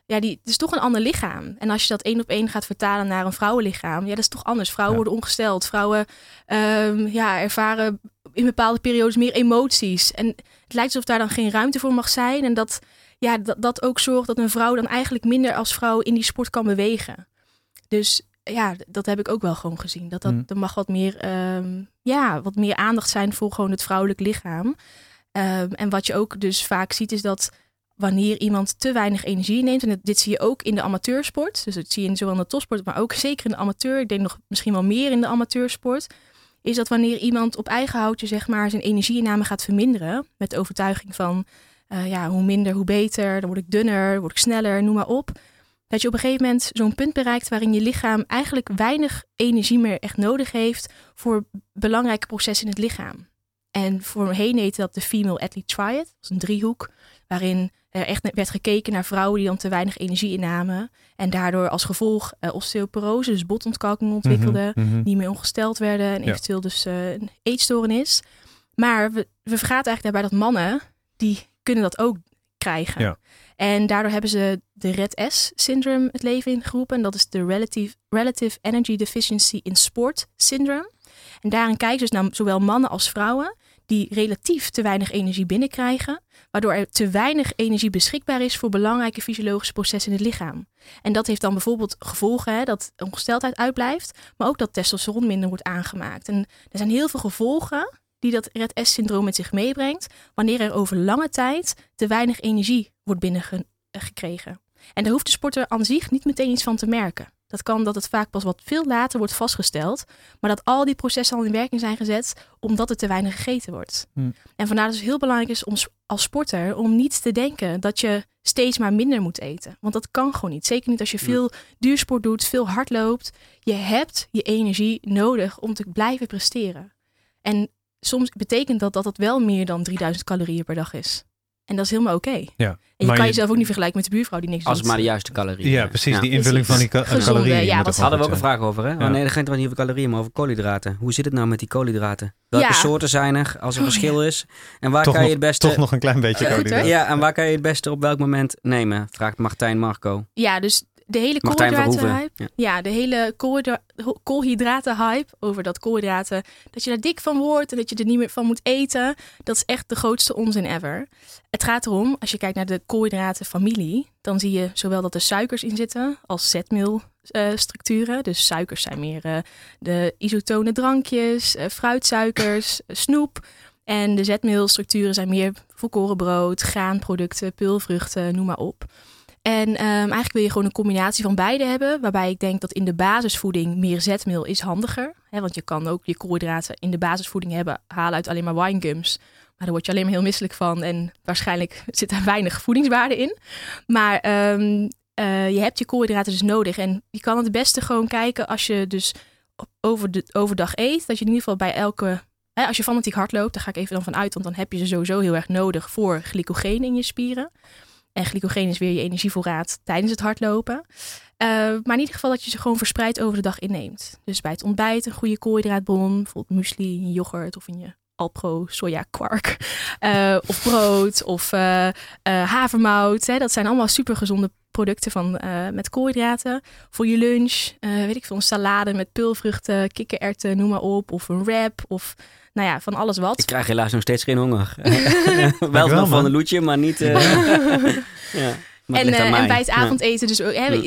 Ja, die, het is toch een ander lichaam. En als je dat één op één gaat vertalen naar een vrouwenlichaam, ja, dat is toch anders. Vrouwen Ja. worden ongesteld. Vrouwen ehm, ja, ervaren in bepaalde periodes meer emoties. En het lijkt alsof daar dan geen ruimte voor mag zijn. En dat, ja, dat, dat ook zorgt dat een vrouw dan eigenlijk minder als vrouw in die sport kan bewegen. Dus ja, dat heb ik ook wel gewoon gezien. Dat, dat Mm. er mag wat meer, ehm, ja, wat meer aandacht zijn voor gewoon het vrouwelijk lichaam. Ehm, en wat je ook dus vaak ziet is dat wanneer iemand te weinig energie neemt, en dit- zie je ook in de amateursport, dus dat zie je in zowel in de topsport, maar ook zeker in de amateur, ik denk nog misschien wel meer in de amateursport, is dat wanneer iemand op eigen houtje zeg maar zijn energieinname gaat verminderen, met de overtuiging van eh, ja, hoe minder, hoe beter, dan word ik dunner, dan word ik sneller, noem maar op. Dat je op een gegeven moment zo'n punt bereikt waarin je lichaam eigenlijk weinig energie meer echt nodig heeft voor belangrijke processen in het lichaam. En voorheen heette dat de Female Athlete Triad. Dat een driehoek waarin er echt werd gekeken naar vrouwen die dan te weinig energie innamen. En daardoor als gevolg eh, osteoporose, dus botontkalking ontwikkelden mhm. niet meer ongesteld werden en Ja. eventueel dus eh, een eetstoornis. Maar we, we vergaten eigenlijk daarbij dat mannen, die kunnen dat ook krijgen. Ja. En daardoor hebben ze de Red S-syndroom het leven ingeroepen. En dat is de Relative, Relative Energy Deficiency in Sport Syndrome. En daarin kijken ze dus naar zowel mannen als vrouwen die relatief te weinig energie binnenkrijgen, waardoor er te weinig energie beschikbaar is voor belangrijke fysiologische processen in het lichaam. En dat heeft dan bijvoorbeeld gevolgen hè, dat ongesteldheid uitblijft, maar ook dat testosteron minder wordt aangemaakt. En er zijn heel veel gevolgen die dat Red S-syndroom met zich meebrengt, wanneer er over lange tijd te weinig energie wordt binnengekregen. En daar hoeft de sporter aan zich niet meteen iets van te merken. Dat kan dat het vaak pas wat veel later wordt vastgesteld, maar dat al die processen al in werking zijn gezet omdat er te weinig gegeten wordt. Hmm. En vandaar dat het heel belangrijk is om als sporter om niet te denken dat je steeds maar minder moet eten. Want dat kan gewoon niet. Zeker niet als je veel duursport doet, veel hard loopt. Je hebt je energie nodig om te blijven presteren. En soms betekent dat dat het wel meer dan 3000 calorieën per dag is. En dat is helemaal oké. En Ja. je Maar kan je- jezelf ook niet vergelijken met de buurvrouw die niks Als doet. het maar de juiste calorieën. Ja, precies. Ja. Die invulling van die ka- Gezonde, calorieën. ja, ook Hadden we ook een vraag over, hè? Ja. Oh, nee, dat gaat niet over calorieën, maar over koolhydraten. Hoe zit het nou met die koolhydraten? Welke Ja. soorten zijn er als er Oh, verschil is? En waar Toch kan je het beste... Toch nog een klein beetje koolhydraten. Ja, en waar kan je het beste op welk moment nemen? Vraagt Martijn Marco. Ja, dus de hele Martijn koolhydraten Verhoeven. hype. Ja. Ja, de hele koolhydra- hype over dat koolhydraten, dat je daar dik van wordt en dat je er niet meer van moet eten. Dat is echt de grootste onzin ever. Het gaat erom, als je kijkt naar de koolhydratenfamilie, dan zie je zowel dat er suikers in zitten als zetmeelstructuren. dus suikers zijn meer eh, de isotone drankjes, eh, fruitsuikers, eh, snoep. En de zetmeelstructuren zijn meer volkoren brood, graanproducten, peulvruchten, noem maar op. En ehm, eigenlijk wil je gewoon een combinatie van beide hebben. Waarbij ik denk dat in de basisvoeding meer zetmeel is handiger. Hè, want je kan ook je koolhydraten in de basisvoeding hebben, halen uit alleen maar winegums. Maar daar word je alleen maar heel misselijk van. En waarschijnlijk zit er weinig voedingswaarde in. Maar ehm, eh, je hebt je koolhydraten dus nodig. En je kan het beste gewoon kijken als je dus over de, overdag eet. Dat je in ieder geval bij elke... Als je fanatiek hard loopt, daar ga ik even dan van uit. Want dan heb je ze sowieso heel erg nodig voor glycogeen in je spieren. En glycogeen is weer je energievoorraad tijdens het hardlopen. Uh, maar in ieder geval dat je ze gewoon verspreid over de dag inneemt. Dus bij het ontbijt een goede koolhydraatbron. Bijvoorbeeld muesli yoghurt of in je Alpro soja kwark. Uh, of brood of uh, havermout. Hè. Dat zijn allemaal super gezonde producten van, met koolhydraten. Voor je lunch, weet ik veel, een salade met pulvruchten, kikkererwten, noem maar op. Of een wrap of nou ja, van alles wat. Ik krijg helaas nog steeds geen honger. wel wel van een loetje, maar niet... ja. En, uh, en, bij het avondeten dus ook, hè,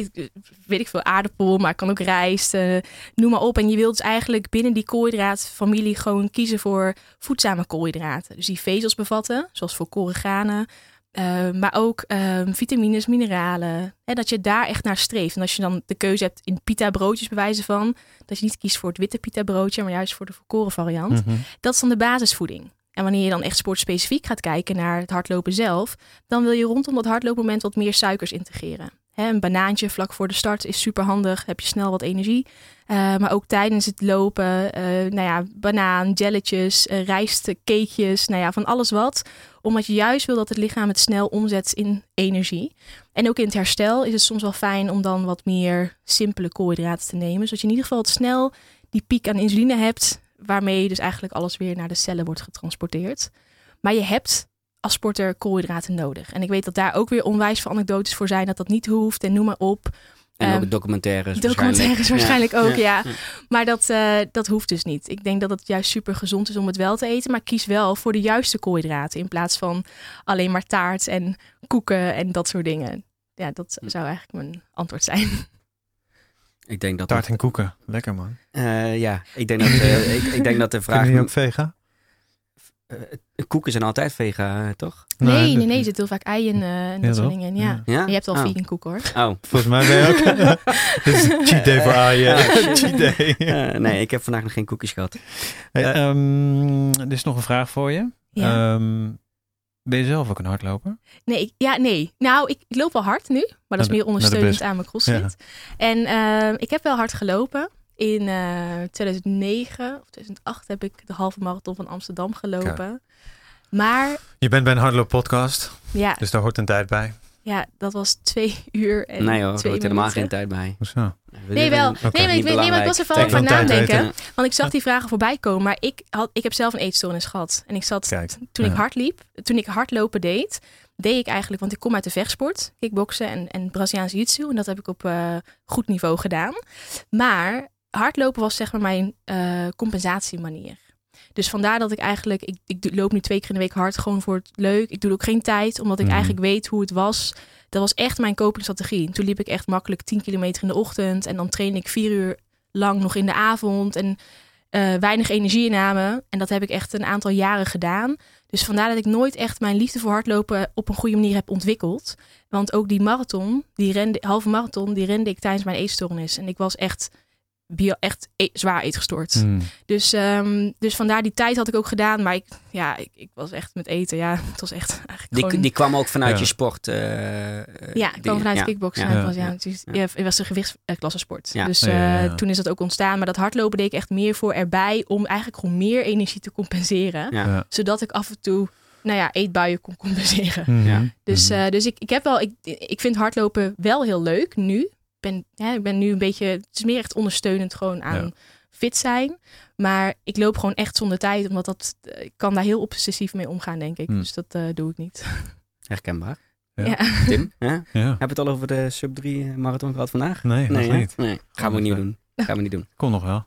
weet ik veel, aardappel, maar kan ook rijst, uh, noem maar op. En je wilt dus eigenlijk binnen die koolhydraatfamilie gewoon kiezen voor voedzame koolhydraten. Dus die vezels bevatten, zoals voor koolhydraten, uh, maar ook ehm, vitamines, mineralen. Hè, dat je daar echt naar streeft. En als je dan de keuze hebt in pita broodjes bewijzen van, dat je niet kiest voor het witte pita broodje, maar juist voor de volkoren variant. Mhm. Dat is dan de basisvoeding. En wanneer je dan echt sportspecifiek gaat kijken naar het hardlopen zelf, dan wil je rondom dat hardloopmoment wat meer suikers integreren. een banaantje vlak voor de start is super handig, heb je snel wat energie. Uh, maar ook tijdens het lopen, uh, nou ja, banaan, jelletjes, uh, rijst, cakejes, nou ja, van alles wat. Omdat je juist wil dat het lichaam het snel omzet in energie. En ook in het herstel is het soms wel fijn om dan wat meer simpele koolhydraten te nemen. Zodat je in ieder geval het snel die piek aan insuline hebt waarmee dus eigenlijk alles weer naar de cellen wordt getransporteerd. Maar je hebt als sporter koolhydraten nodig. En ik weet dat daar ook weer onwijs veel anekdotes voor zijn dat dat niet hoeft en noem maar op. En ook ehm, documentaires. Documentaires waarschijnlijk, ook, ja. Maar dat, uh, dat hoeft dus niet. Ik denk dat het juist super gezond is om het wel te eten. Maar kies wel voor de juiste koolhydraten. In plaats van alleen maar taart en koeken en dat soort dingen. Ja, dat hm. zou eigenlijk mijn antwoord zijn. Ik denk dat Taart en koeken. Lekker man. Uh, ja, ik denk dat, uh, ik, ik, denk dat de vraag... Ben je ook vega? Uh, koeken zijn altijd vega, toch? Nee, nee, nee. Er zit heel vaak ei in en dat soort dingen. Ja. ja. Je hebt al oh. vegan koeken hoor. Oh. Volgens mij ben je ook... Dit is cheat day voor aaien. cheat day. nee, ik heb vandaag nog geen koekjes gehad. Hey, um, er is nog een vraag voor je. Ja. Um, ben je zelf ook een hardloper? Nee, ik, ja, nee. Nou, ik, ik, loop wel hard nu, maar dat is meer ondersteunend aan mijn crossfit. En uh, ik heb wel hard gelopen. In uh, eh, 2009 of 2008 heb ik de halve marathon van Amsterdam gelopen. Maar... Je bent bij een hardloop podcast. Ja. Dus daar hoort een tijd bij. Ja, dat was twee uur en Nee hoor, er hoort helemaal geen tijd bij. Hoezo? Nee, wel. Okay. Nee, maar ik, weet, nee, maar ik was er vooral over nadenken. Want ik zag die vragen voorbij komen. Maar ik, had, ik heb zelf een eetstoornis gehad. En ik zat, Kijk, toen ik hard liep, toen ik hardlopen deed, deed ik eigenlijk, want ik kom uit de vechtsport, kickboksen en, en Braziliaans jiu-jitsu. En dat heb ik op uh, goed niveau gedaan. Maar hardlopen was zeg maar mijn uh, compensatiemanier. Dus vandaar dat ik eigenlijk, ik, ik loop nu twee keer in de week hard, gewoon voor het leuk. Ik doe ook geen tijd, omdat ik mhm. eigenlijk weet hoe het was. Dat was echt mijn copingstrategie. Toen liep ik echt makkelijk 10 kilometer in de ochtend en dan train ik vier uur lang nog in de avond en uh, weinig energieinname. En dat heb ik echt een aantal jaren gedaan. Dus vandaar dat ik nooit echt mijn liefde voor hardlopen op een goede manier heb ontwikkeld. Want ook die marathon, die rende, halve marathon, die rende ik tijdens mijn eetstoornis. En ik was echt bio echt e zwaar eetgestoord. Mm. Dus, um, dus vandaar die tijd had ik ook gedaan. Maar ik, ja, ik, ik was echt met eten. Ja, het was echt eigenlijk die, gewoon... die kwam ook vanuit je sport? Uh, ja, ik kwam vanuit ja. kickboksen. Ja. Was, ja, het, ja. het was een gewichtsklassesport. Dus uh, toen is dat ook ontstaan. Maar dat hardlopen deed ik echt meer voor erbij. Om eigenlijk gewoon meer energie te compenseren. Zodat ik af en toe nou ja, eetbuien kon compenseren. Mm -hmm. Dus, uh, dus ik, ik heb wel, ik, ik vind hardlopen wel heel leuk nu ben, ja, ik ben nu een beetje, het is meer echt ondersteunend gewoon aan fit zijn. Maar ik loop gewoon echt zonder tijd, omdat dat, eh, ik kan daar heel obsessief mee omgaan, denk ik. Hmm. Dus dat uh, doe ik niet. Herkenbaar. Ja. ja. Tim, ja. heb het al over de sub 3 marathon gehad vandaag? Nee, nee nog niet. Nee, gaan we niet doen. Gaan we niet doen. Kom nog wel.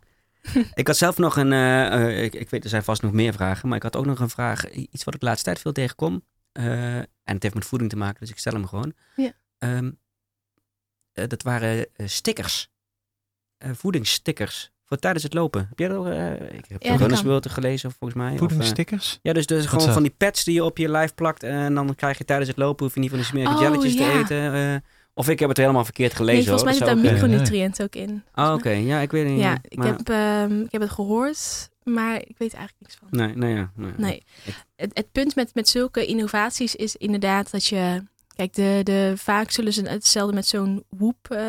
ik had zelf nog een, uh, ik, ik, weet er zijn vast nog meer vragen, maar ik had ook nog een vraag, iets wat ik de laatste tijd veel tegenkom. en het heeft met voeding te maken, dus ik stel hem gewoon. Ja. Um, uh, dat waren uh, stickers. Uh, voedingsstickers. Voor tijdens het lopen. Heb jij dat Ik heb ja, Runners World gelezen volgens mij. Voedingsstickers? ja, dus, dus gewoon van die pads die je op je lijf plakt. En dan krijg je tijdens het lopen, hoef je niet van die smerige oh, jelletjes ja. te eten. of ik heb het helemaal verkeerd gelezen. Nee, volgens mij zit daar micronutriënten ook in. Oh, oké. Ja, ik weet niet. Ja, ik, heb, um, ik heb het gehoord, maar ik weet eigenlijk niks van. Nee, nee, ja. Nee. nee. Het, het punt met, met zulke innovaties is inderdaad dat je Kijk, de, de, vaak zullen ze hetzelfde met zo'n woep uh,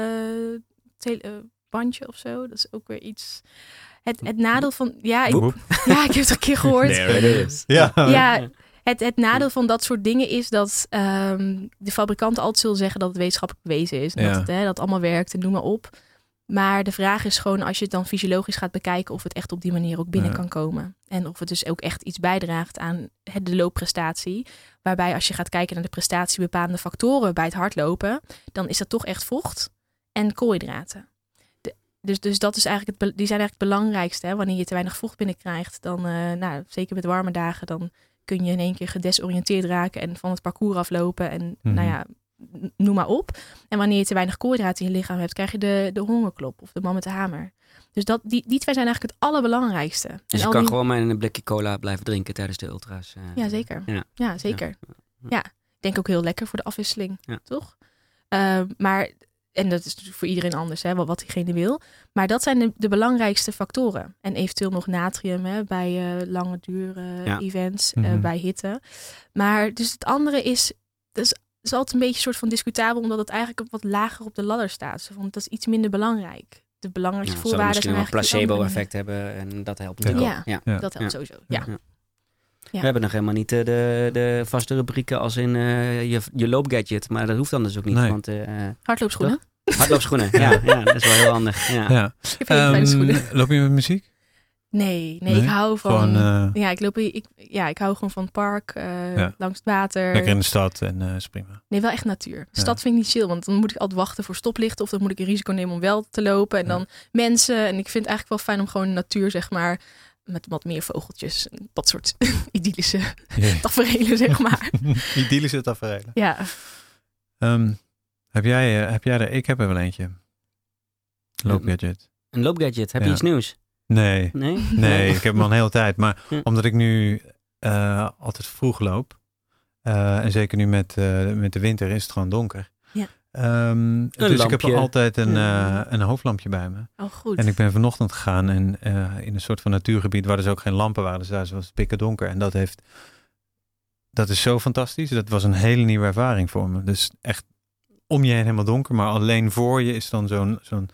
bandje of zo. Dat is ook weer iets. Het, het nadeel van. Ja, ik, ja, ik heb het een keer gehoord. Ja. ja. Het, het nadeel van dat soort dingen is dat ehm, de fabrikanten altijd zullen zeggen dat het wetenschappelijk bewezen is. En Ja. dat het hè, dat allemaal werkt en noem maar op. Maar de vraag is gewoon als je het dan fysiologisch gaat bekijken of het echt op die manier ook binnen Ja. kan komen. En of het dus ook echt iets bijdraagt aan de loopprestatie. Waarbij als je gaat kijken naar de prestatiebepalende factoren bij het hardlopen, dan is dat toch echt vocht en koolhydraten. De- dus, dus dat is eigenlijk het, die zijn eigenlijk het belangrijkste. Hè? Wanneer je te weinig vocht binnenkrijgt, dan, eh, nou, zeker met warme dagen, dan kun je in één keer gedesoriënteerd raken en van het parcours aflopen. En Mhm. nou ja, n- noem maar op. En wanneer je te weinig koolhydraten in je lichaam hebt, krijg je de, de hongerklop of de man met de hamer. Dus dat, die, die twee zijn eigenlijk het allerbelangrijkste. Dus En je al kan die- gewoon maar een blikje cola blijven drinken tijdens de ultra's. eh. Ja, zeker. Ja. Ja, zeker. Ja. Ik denk ook heel lekker voor de afwisseling, Ja. toch? Eh, maar, en dat is natuurlijk voor iedereen anders, hè, wat, wat diegene wil. Maar dat zijn de, de belangrijkste factoren. En eventueel nog natrium hè, bij eh, lange duur Ja. events, eh, Mhm. bij hitte. Maar dus het andere is, dat is, is altijd een beetje een soort van discutabel, omdat het eigenlijk wat lager op de ladder staat. Van, dat is iets minder belangrijk. De belangrijkste Ja, voorwaarden misschien zijn wel een eigenlijk andere placebo-effect hebben en dat helpt Ja. natuurlijk Ja. ook. Ja. Ja. Dat helpt Ja. sowieso. Ja. Ja. Ja. We hebben nog helemaal niet eh, de, de vaste rubrieken als in eh, je, je loopgadget. Maar dat hoeft dan dus ook niet. Nee. Want eh Hardloopschoenen. hardloopschoenen, ja, ja, dat is wel heel handig. Ja. Ja. Ik heb hele kleine Ehm, schoenen. loop je met muziek? Nee, nee, Nee? ik hou van... Gewoon eh, Ja, ik loop ik, ja, ik hou gewoon van het park, eh, Ja. langs het water. lekker in de stad en eh is prima. Nee, wel echt natuur. De Ja. stad vind ik niet chill, want dan moet ik altijd wachten voor stoplichten of dan moet ik een risico nemen om wel te lopen. En Ja. dan mensen. En ik vind het eigenlijk wel fijn om gewoon natuur, zeg maar, met wat meer vogeltjes. en Dat soort idyllische tafereelen, zeg maar. Idyllische tafereelen. Ja, Ehm, heb, jij, heb jij er? Ik heb er wel eentje. Loopgadget. Een loopgadget, heb je iets nieuws? Nee, Nee? nee, ik heb hem al een hele tijd. Maar omdat ik nu eh, altijd vroeg loop. eh, en zeker nu met, eh, met de winter is het gewoon donker. Ja. Ehm, dus ik heb altijd een, een hoofdlampje bij me. oh goed. En ik ben vanochtend gegaan en in een soort van natuurgebied waar dus ook geen lampen waren. Dus daar was het pikken donker. En dat heeft, dat is zo fantastisch. Dat was een hele nieuwe ervaring voor me. Dus echt om je heen helemaal donker, maar alleen voor je is dan zo'n zo'n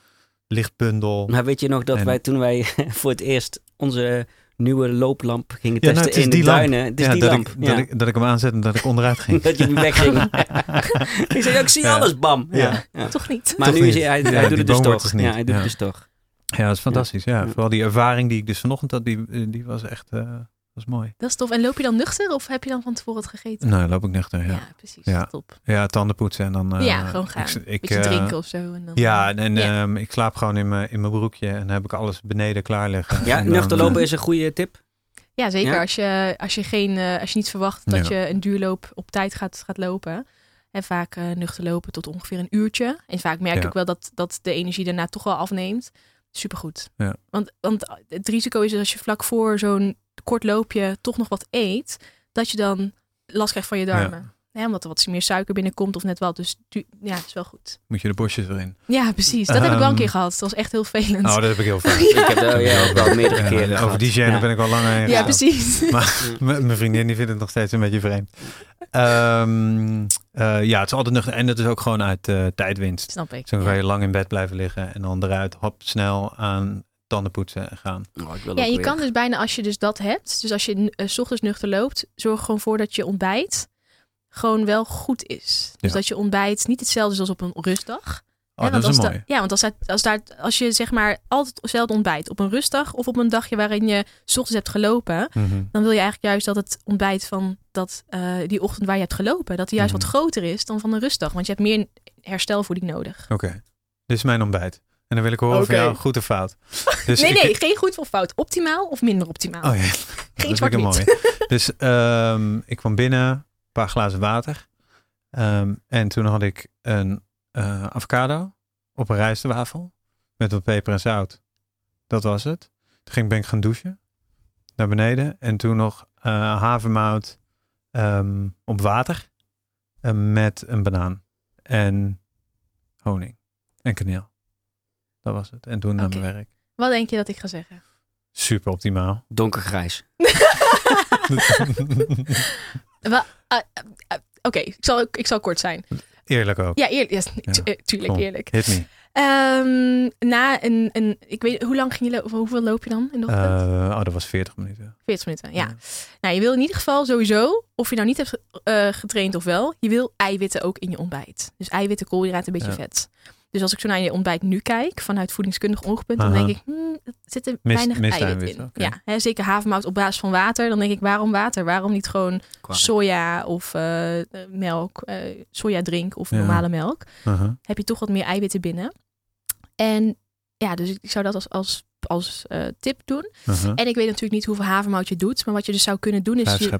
lichtbundel. Maar weet je nog dat En- wij toen wij voor het eerst onze nieuwe looplamp gingen Ja, nou, testen het is in de die lamp. duinen? Het is ja, die dat, lamp. Ik, ja. dat, ik, dat ik hem aanzet en dat ik onderuit ging. dat je hem wegging. ik zei, ik zie Ja. alles, bam. Ja. Ja. Ja. Toch niet? Maar Toch nu is niet. hij, doet het dus toch. dus niet. Ja, hij doet Ja. het dus toch. Ja, dat is fantastisch. Ja. Ja. Vooral die ervaring die ik dus vanochtend had, die, die was echt eh, was mooi. Dat is tof. En loop je dan nuchter of heb je dan van tevoren het gegeten? Nou, loop ik nuchter. Ja, precies. Ja. Top. ja tanden poetsen en dan... eh, ja, gewoon gaan. Ik, ik, Beetje eh, drinken of zo. En dan, Ja, en, en, Ja. ehm, ik slaap gewoon in mijn, in mijn broekje en dan heb ik alles beneden klaar liggen. Ja, dan, nuchter eh, lopen is een goede tip. Ja, zeker. Ja? Als, je, als, je geen, eh, als je niet verwacht dat Ja. je een duurloop op tijd gaat, gaat lopen. En vaak eh, nuchter lopen tot ongeveer een uurtje. En vaak merk Ja. ik wel dat, dat de energie daarna toch wel afneemt. Supergoed. Ja. Want, want het risico is dus als je vlak voor zo'n kort loopje toch nog wat eet, dat je dan last krijgt van je darmen. Ja, omdat er wat meer suiker binnenkomt of net wat. Dus du- ja, het is wel goed. Moet je de bosjes erin. Ja, precies. Dat heb ik wel een Ehm, keer gehad. Dat was echt heel vervelend. Oh, dat heb ik heel vaak. Ik heb er ja, ook wel meerdere Ja, keren over gehad. die gene Ja. ben ik al lang heen ja, precies. Maar mijn vriendin die vindt het nog steeds een beetje vreemd. Ehm, eh, ja, het is altijd nuchter. En het is ook gewoon uit eh, tijdwinst. Snap ik. Zo Ja. kan je lang in bed blijven liggen en dan eruit, hop, snel aan tanden poetsen en gaan. Oh, ik wil Ja, je weer. kan dus bijna als je dus dat hebt, dus als je eh, s ochtends nuchter loopt, zorg gewoon voor dat je ontbijt gewoon wel goed is. Dus Ja. dat je ontbijt niet hetzelfde is als op een rustdag. Oh, Hè, dat is als mooi. da- ja, want als, als, daar, als je zeg maar altijd hetzelfde ontbijt op een rustdag of op een dagje waarin je s ochtends hebt gelopen, Mhm. dan wil je eigenlijk juist dat het ontbijt van dat, eh, die ochtend waar je hebt gelopen, dat die juist Mhm. wat groter is dan van een rustdag. Want je hebt meer herstelvoeding nodig. Oké, dit is mijn ontbijt. En dan wil ik horen Oké. van jou, goed of fout. Dus nee, ik- nee, geen goed of fout. Optimaal of minder optimaal. Oh ja, Geen dat mooi. Dus ehm, ik kwam binnen, een paar glazen water. Ehm, en toen had ik een eh, avocado op een rijstwafel met wat peper en zout. Dat was het. Toen ging, ben ik gaan douchen naar beneden. En toen nog eh havermout ehm, op water eh, met een banaan en honing en kaneel. Dat was het. En toen naar Oké. mijn werk. Wat denk je dat ik ga zeggen? Super optimaal. Donkergrijs. Eh, eh, eh, Oké, ik, zal, ik zal kort zijn. Eerlijk ook. Ja, eerlijk. yes, Ja, tu- eh, tuurlijk, kom. eerlijk. Hit me. Ehm, na een, een, ik weet, hoe lang ging je lopen? Hoeveel loop je dan in de ochtend? Eh, oh, dat was 40 minuten. 40 minuten, ja. Nou, je wil in ieder geval sowieso of je nou niet hebt eh, getraind of wel, je wil eiwitten ook in je ontbijt. Dus eiwitten, koolhydraten, een beetje Ja. vet. Dus als ik zo naar je ontbijt nu kijk, vanuit voedingskundig oogpunt, dan denk ik, hmm, er zitten Mist- weinig eiwit in. Ja, hè, zeker havermout op basis van water. Dan denk ik, waarom water? Waarom niet gewoon soja of eh, melk, eh sojadrink of Ja. normale melk? Heb je toch wat meer eiwitten binnen. En ja, dus ik zou dat als, als, als eh, tip doen. En ik weet natuurlijk niet hoeveel havermout je doet. Maar wat je dus zou kunnen doen is... Je,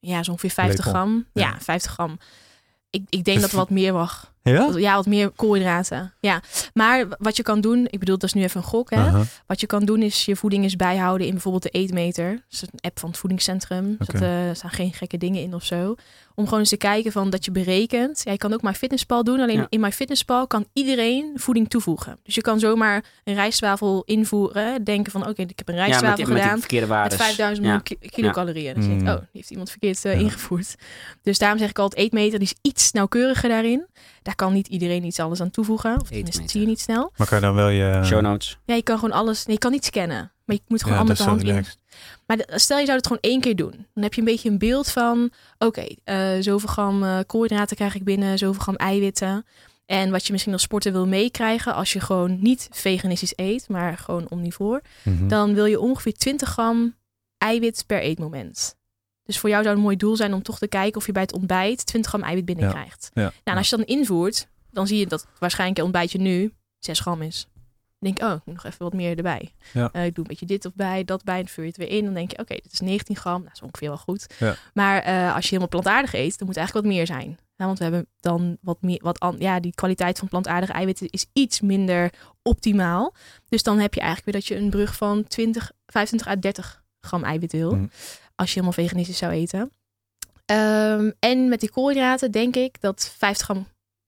ja, zo ongeveer 50 Lepel. gram. Ja, Ja. 50 gram. Ik, ik denk dat er wat meer mag. Ja? Ja, wat meer koolhydraten. Ja, maar wat je kan doen, ik bedoel, dat is nu even een gok. Hè? Wat je kan doen is je voeding eens bijhouden in bijvoorbeeld de eetmeter. Dat is een app van het voedingscentrum. Dus Oké. dat, eh, er staan geen gekke dingen in of zo. Om gewoon eens te kijken van dat je berekent. Ja, je kan ook MyFitnessPal doen. Alleen Ja. in MyFitnessPal kan iedereen voeding toevoegen. Dus je kan zomaar een rijstwafel invoeren. Denken van oké, ik heb een Ja, met, rijstwafel met die gedaan. verkeerde Met waardes. 5000 Ja. ki- kilocalorieën. Dan denk ik, Mm. oh, die heeft iemand verkeerd eh, Ja. ingevoerd. Dus daarom zeg ik altijd, eetmeter die is iets nauwkeuriger daarin. Daar kan niet iedereen iets alles aan toevoegen. Of tenminste, dat Eetmeter. zie je niet snel. Maar kan je dan wel je... Show notes. Ja, je kan gewoon alles... Nee, je kan niet scannen. Maar je moet gewoon ja, al dat met is de zo hand in. Maar de- stel je zou het gewoon één keer doen. Dan heb je een beetje een beeld van... Oké, eh, zoveel gram eh, koolhydraten krijg ik binnen. Zoveel gram eiwitten. En wat je misschien als sporter wil meekrijgen... als je gewoon niet veganistisch eet... maar gewoon omnivoor... Mhm. dan wil je ongeveer 20 gram eiwit per eetmoment. Dus voor jou zou het een mooi doel zijn om toch te kijken... of je bij het ontbijt 20 gram eiwit binnenkrijgt. Ja. Nou, en als je dan invoert... dan zie je dat waarschijnlijk je ontbijtje nu 6 gram is. Denk oh, ik moet nog even wat meer erbij. Ja. Eh, ik doe een beetje dit of bij, dat bij. Dan vul je het weer in. Dan denk je, oké, dit is 19 gram. Nou, dat is ongeveer wel goed. Ja. Maar eh, als je helemaal plantaardig eet, dan moet eigenlijk wat meer zijn. Ja, want we hebben dan wat meer, wat an, ja, die kwaliteit van plantaardige eiwitten is iets minder optimaal. Dus dan heb je eigenlijk weer dat je een brug van 20, 25 à 30 gram eiwit wil. Mm. Als je helemaal veganistisch zou eten. Ehm, en met die koolhydraten denk ik dat 50 gram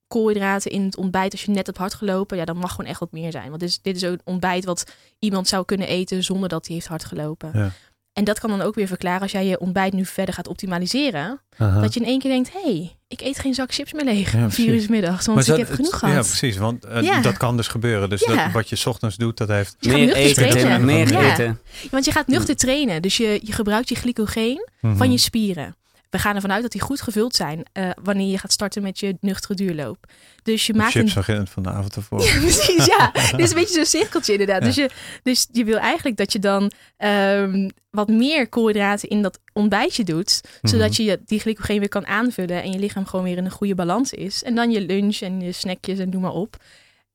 koolhydraten in het ontbijt als je net hebt hard gelopen, ja, dan mag gewoon echt wat meer zijn. Want dit is, dit is ook een ontbijt wat iemand zou kunnen eten zonder dat hij heeft hard gelopen. Ja. En dat kan dan ook weer verklaren als jij je ontbijt nu verder gaat optimaliseren. Aha. Dat je in één keer denkt, hé, hey, ik eet geen zak chips meer leeg. Ja, vier uur middags, want ik heb genoeg het- gehad. Ja, precies. Want eh, Ja. dat kan dus gebeuren. Dus Ja. dat, wat je 's ochtends doet, dat heeft... Meer eten, trainen. Meer Ja. eten. Want je gaat nuchter trainen. Dus je, je gebruikt je glycogeen van Mhm. je spieren. We gaan ervan uit dat die goed gevuld zijn eh, wanneer je gaat starten met je nuchtere duurloop. Dus je maakt Chips een van van de avond ervoor. Ja, precies, ja. Dit is een beetje zo'n cirkeltje inderdaad. Ja. Dus, je, dus je wil eigenlijk dat je dan ehm, wat meer koolhydraten in dat ontbijtje doet. Zodat Mhm. je je die glycogeen weer kan aanvullen en je lichaam gewoon weer in een goede balans is. En dan je lunch en je snackjes en doe maar op.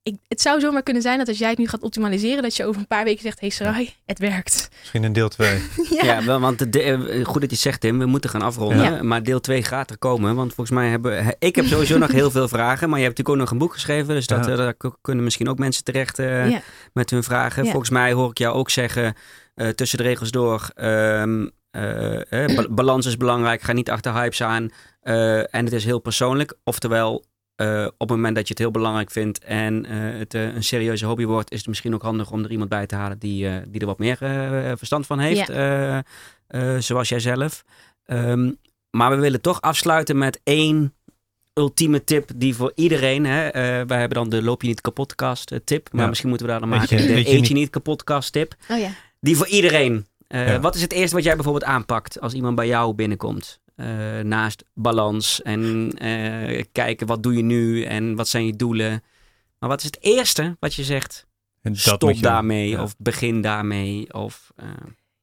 Ik, het zou zomaar kunnen zijn dat als jij het nu gaat optimaliseren, dat je over een paar weken zegt, hey Sarai, het werkt. Misschien in deel 2. ja. Ja, wel, want de, eh, goed dat je zegt Tim, we moeten gaan afronden. Ja. Maar deel 2 gaat er komen. Want volgens mij hebben... he- Ik heb sowieso nog heel veel vragen. Maar je hebt natuurlijk ook nog een boek geschreven. Dus dat, Ja. eh, daar kunnen misschien ook mensen terecht eh, Ja. met hun vragen. Ja. Volgens mij hoor ik jou ook zeggen, eh, tussen de regels door... ehm, eh, eh, ba- balans is belangrijk, ga niet achter hypes aan. Eh, en het is heel persoonlijk. Oftewel, eh, op het moment dat je het heel belangrijk vindt en eh, het eh, een serieuze hobby wordt, is het misschien ook handig om er iemand bij te halen die, eh, die er wat meer eh, verstand van heeft. eh, eh, zoals jij zelf. Ehm, maar we willen toch afsluiten met één ultieme tip die voor iedereen. Hè, eh, wij hebben dan de loop je niet kapotkast tip. Maar Ja. misschien moeten we daar dan maken je- de eet je niet- niet kapotkast tip. Oh ja. Die voor iedereen. Eh, Ja. Wat is het eerste wat jij bijvoorbeeld aanpakt als iemand bij jou binnenkomt? Eh, naast balans en eh, kijken wat doe je nu en wat zijn je doelen. Maar wat is het eerste wat je zegt? En dat Stop je- daarmee ja. of begin daarmee. Of, eh,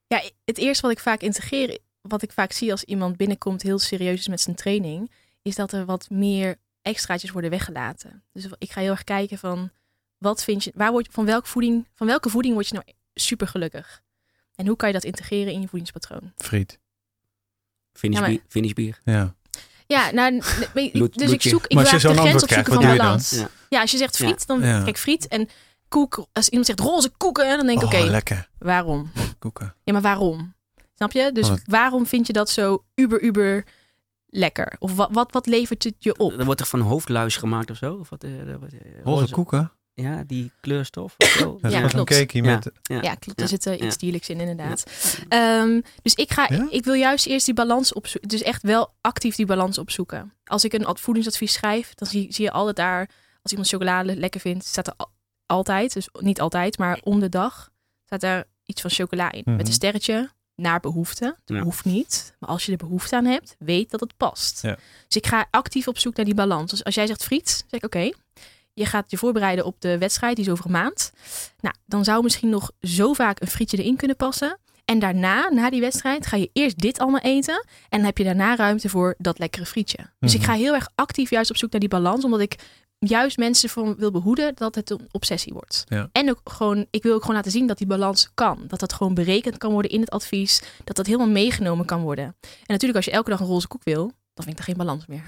Ja, het eerste wat ik vaak integreer, wat ik vaak zie als iemand binnenkomt heel serieus is met zijn training, is dat er wat meer extraatjes worden weggelaten. Dus ik ga heel erg kijken van wat vind je, waar word je, van welke voeding, van welke voeding word je nou super gelukkig? En hoe kan je dat integreren in je voedingspatroon? Friet. Finish, Ja, maar- bier, finish bier. Ja. Ja, nou, dus ik zoek, ik Maar als je wil zo'n eigenlijk de grens antwoord krijgt, opzoeken wat van doe je dan? balans. Ja. Ja, als je zegt friet, dan Ja. kijk friet en koek. Als iemand zegt roze koeken, dan denk ik Oh, oké, lekker. waarom? Koeken. Ja, maar waarom? Snap je? Dus wat- waarom vind je dat zo uber, uber lekker? Of wat, wat, wat levert het je op? Er wordt toch van hoofdluis gemaakt of zo? Of wat, eh, er wordt, eh, Roze koeken? Ja, die kleurstof of zo. Dat Ja, is een klopt. met... Ja. Ja, klopt. Ja. Er zit iets Ja. dierlijks in, inderdaad. Ehm, dus ik, ga, Ja? ik wil juist eerst die balans opzoeken. Dus echt wel actief die balans opzoeken. Als ik een ad- voedingsadvies schrijf, dan zie, zie je altijd daar... Als iemand chocolade lekker vindt, staat er al- altijd, dus niet altijd, maar om de dag, staat er iets van chocola in. Mhm. Met een sterretje, naar behoefte. Het Ja. hoeft niet. Maar als je er behoefte aan hebt, weet dat het past. Ja. Dus ik ga actief op zoek naar die balans. Dus als jij zegt friet, zeg ik oké. Je gaat je voorbereiden op de wedstrijd, die is over een maand. Nou, dan zou misschien nog zo vaak een frietje erin kunnen passen. En daarna, na die wedstrijd, ga je eerst dit allemaal eten. En dan heb je daarna ruimte voor dat lekkere frietje. Dus ik Mhm. ga heel erg actief juist op zoek naar die balans. Omdat ik juist mensen van wil behoeden dat het een obsessie wordt. Ja. En ook gewoon, ik wil ook gewoon laten zien dat die balans kan. Dat dat gewoon berekend kan worden in het advies. Dat dat helemaal meegenomen kan worden. En natuurlijk als je elke dag een roze koek wil, dan vind ik er geen balans meer.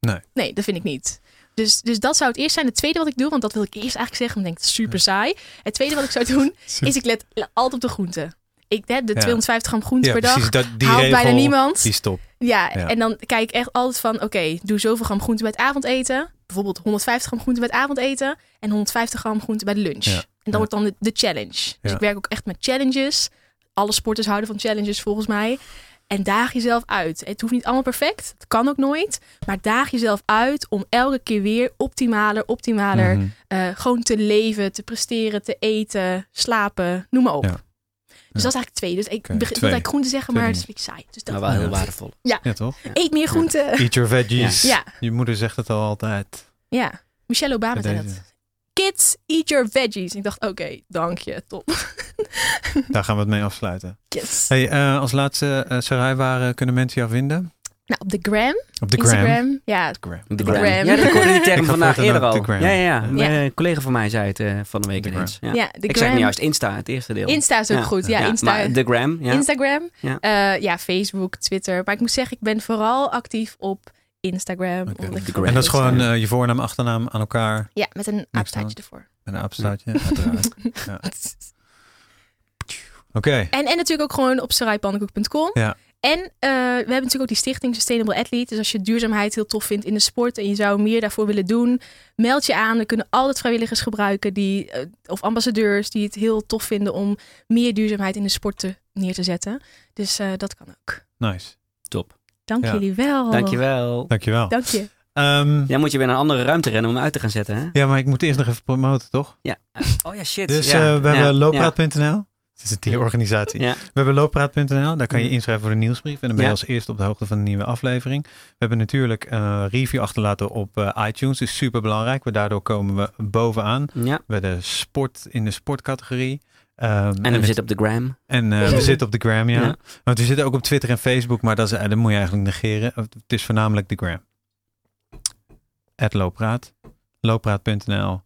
Nee. Nee, dat vind ik niet. Dus, dus dat zou het eerst zijn. Het tweede wat ik doe, want dat wil ik eerst eigenlijk zeggen, want ik denk super saai. Het tweede wat ik zou doen, is ik let altijd op de groenten. Ik heb de Ja. 250 gram groente Ja, per dag. precies. Dat, die haalt regel, bijna niemand. Die is top. Ja, Ja. en dan kijk ik echt altijd van, oké, doe zoveel gram groente bij het avondeten. Bijvoorbeeld 150 gram groente bij het avondeten en 150 gram groente bij de lunch. En dat wordt dan de, de challenge. Dus ik werk ook echt met challenges. Alle sporters houden van challenges volgens mij. En daag jezelf uit. Het hoeft niet allemaal perfect. Het kan ook nooit. Maar daag jezelf uit om elke keer weer optimaler, optimaler Mhm. eh, gewoon te leven, te presteren, te eten, slapen, noem maar op. Ja. Dus dat is eigenlijk twee. Dus ik twee. wilde eigenlijk groente zeggen, Twee maar dat vind ik saai. Dus dat Maar wel heel Ja. waardevol. Ja, toch? Eet meer groente. Eat your veggies. Ja. Je moeder zegt het al altijd. Ja, Michelle Obama zei dat. Kids, eat your veggies. Ik dacht, oké, dank je, top. Daar gaan we het mee afsluiten. Yes. Hey, eh, als laatste, eh Sarai, waar eh, kunnen mensen jou vinden? Nou, op de gram, Op de gram. Instagram. Ja, Gram. De gram. gram. Ja, ik hoorde die Ik term vandaag eerder ook al. de gram. Ja, ja, ja. Ja. Mijn collega van mij zei het eh, van de week De ineens. Ja. ja, de Ik gram. zeg nu juist Insta, het eerste deel. Insta is ook Ja. goed. Ja, Ja, Insta. Maar de gram, ja. Instagram. Ja. Ja. ja, Facebook, Twitter. Maar ik moet zeggen, ik ben vooral actief op Instagram. De. En dat is gewoon eh, je voornaam, achternaam aan elkaar. ja, met een Niks apenstaartje ervoor. Met een uiteraard. Ja. Oké. En, en natuurlijk ook gewoon op saraypannenkoek.com. Ja. En eh, we hebben natuurlijk ook die stichting Sustainable Athlete. Dus als je duurzaamheid heel tof vindt in de sport en je zou meer daarvoor willen doen, meld je aan. We kunnen altijd vrijwilligers gebruiken die, eh, of ambassadeurs die het heel tof vinden om meer duurzaamheid in de sport te, neer te zetten. Dus eh, dat kan ook. Nice. Dank Ja. jullie wel. Dankjewel. Dankjewel. Dank je. Ehm, Ja, moet je weer naar een andere ruimte rennen om hem uit te gaan zetten, hè? ja, maar ik moet eerst nog even promoten, toch? Ja. Oh ja, shit. Dus ja. eh, we Ja. hebben Ja. looppraat.nl. Het is een tierorganisatie. Ja. We hebben looppraat.nl. Daar kan je Mhm. inschrijven voor de nieuwsbrief. En dan ben je Ja. als eerste op de hoogte van de nieuwe aflevering. We hebben natuurlijk een review achterlaten op eh, iTunes. Dat is super belangrijk. Daardoor komen we bovenaan. ja. Bij de sport in de sportcategorie. Ehm, En we zitten op de gram. En eh, we zitten op de gram, ja. Ja. Want we zitten ook op Twitter en Facebook, maar dat, is, eh, dat moet je eigenlijk negeren. Het is voornamelijk de gram. Het Looppraat. Looppraat.nl.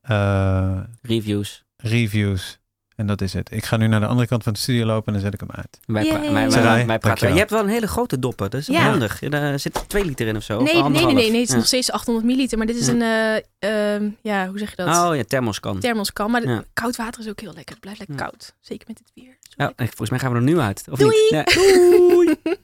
Eh, Reviews. reviews. En dat is het. Ik ga nu naar de andere kant van de studio lopen en dan zet ik hem uit. Wij, pra- wij, wij, Sarai, wij praten. Je hebt wel een hele grote dopper. Dat is Ja. handig. Ja, Daar zit twee liter in of zo. of Nee, nee, nee, nee, nee. Het is Ja. nog steeds 800 milliliter. Maar dit is Ja. een, eh, ehm, ja, hoe zeg je dat? Oh ja, thermoskan. Thermoskan. Maar Ja. koud water is ook heel lekker. Het blijft lekker Ja. koud. Zeker met dit weer. Zo Ja, volgens mij gaan we er nu uit. Of Doei. niet? Doei.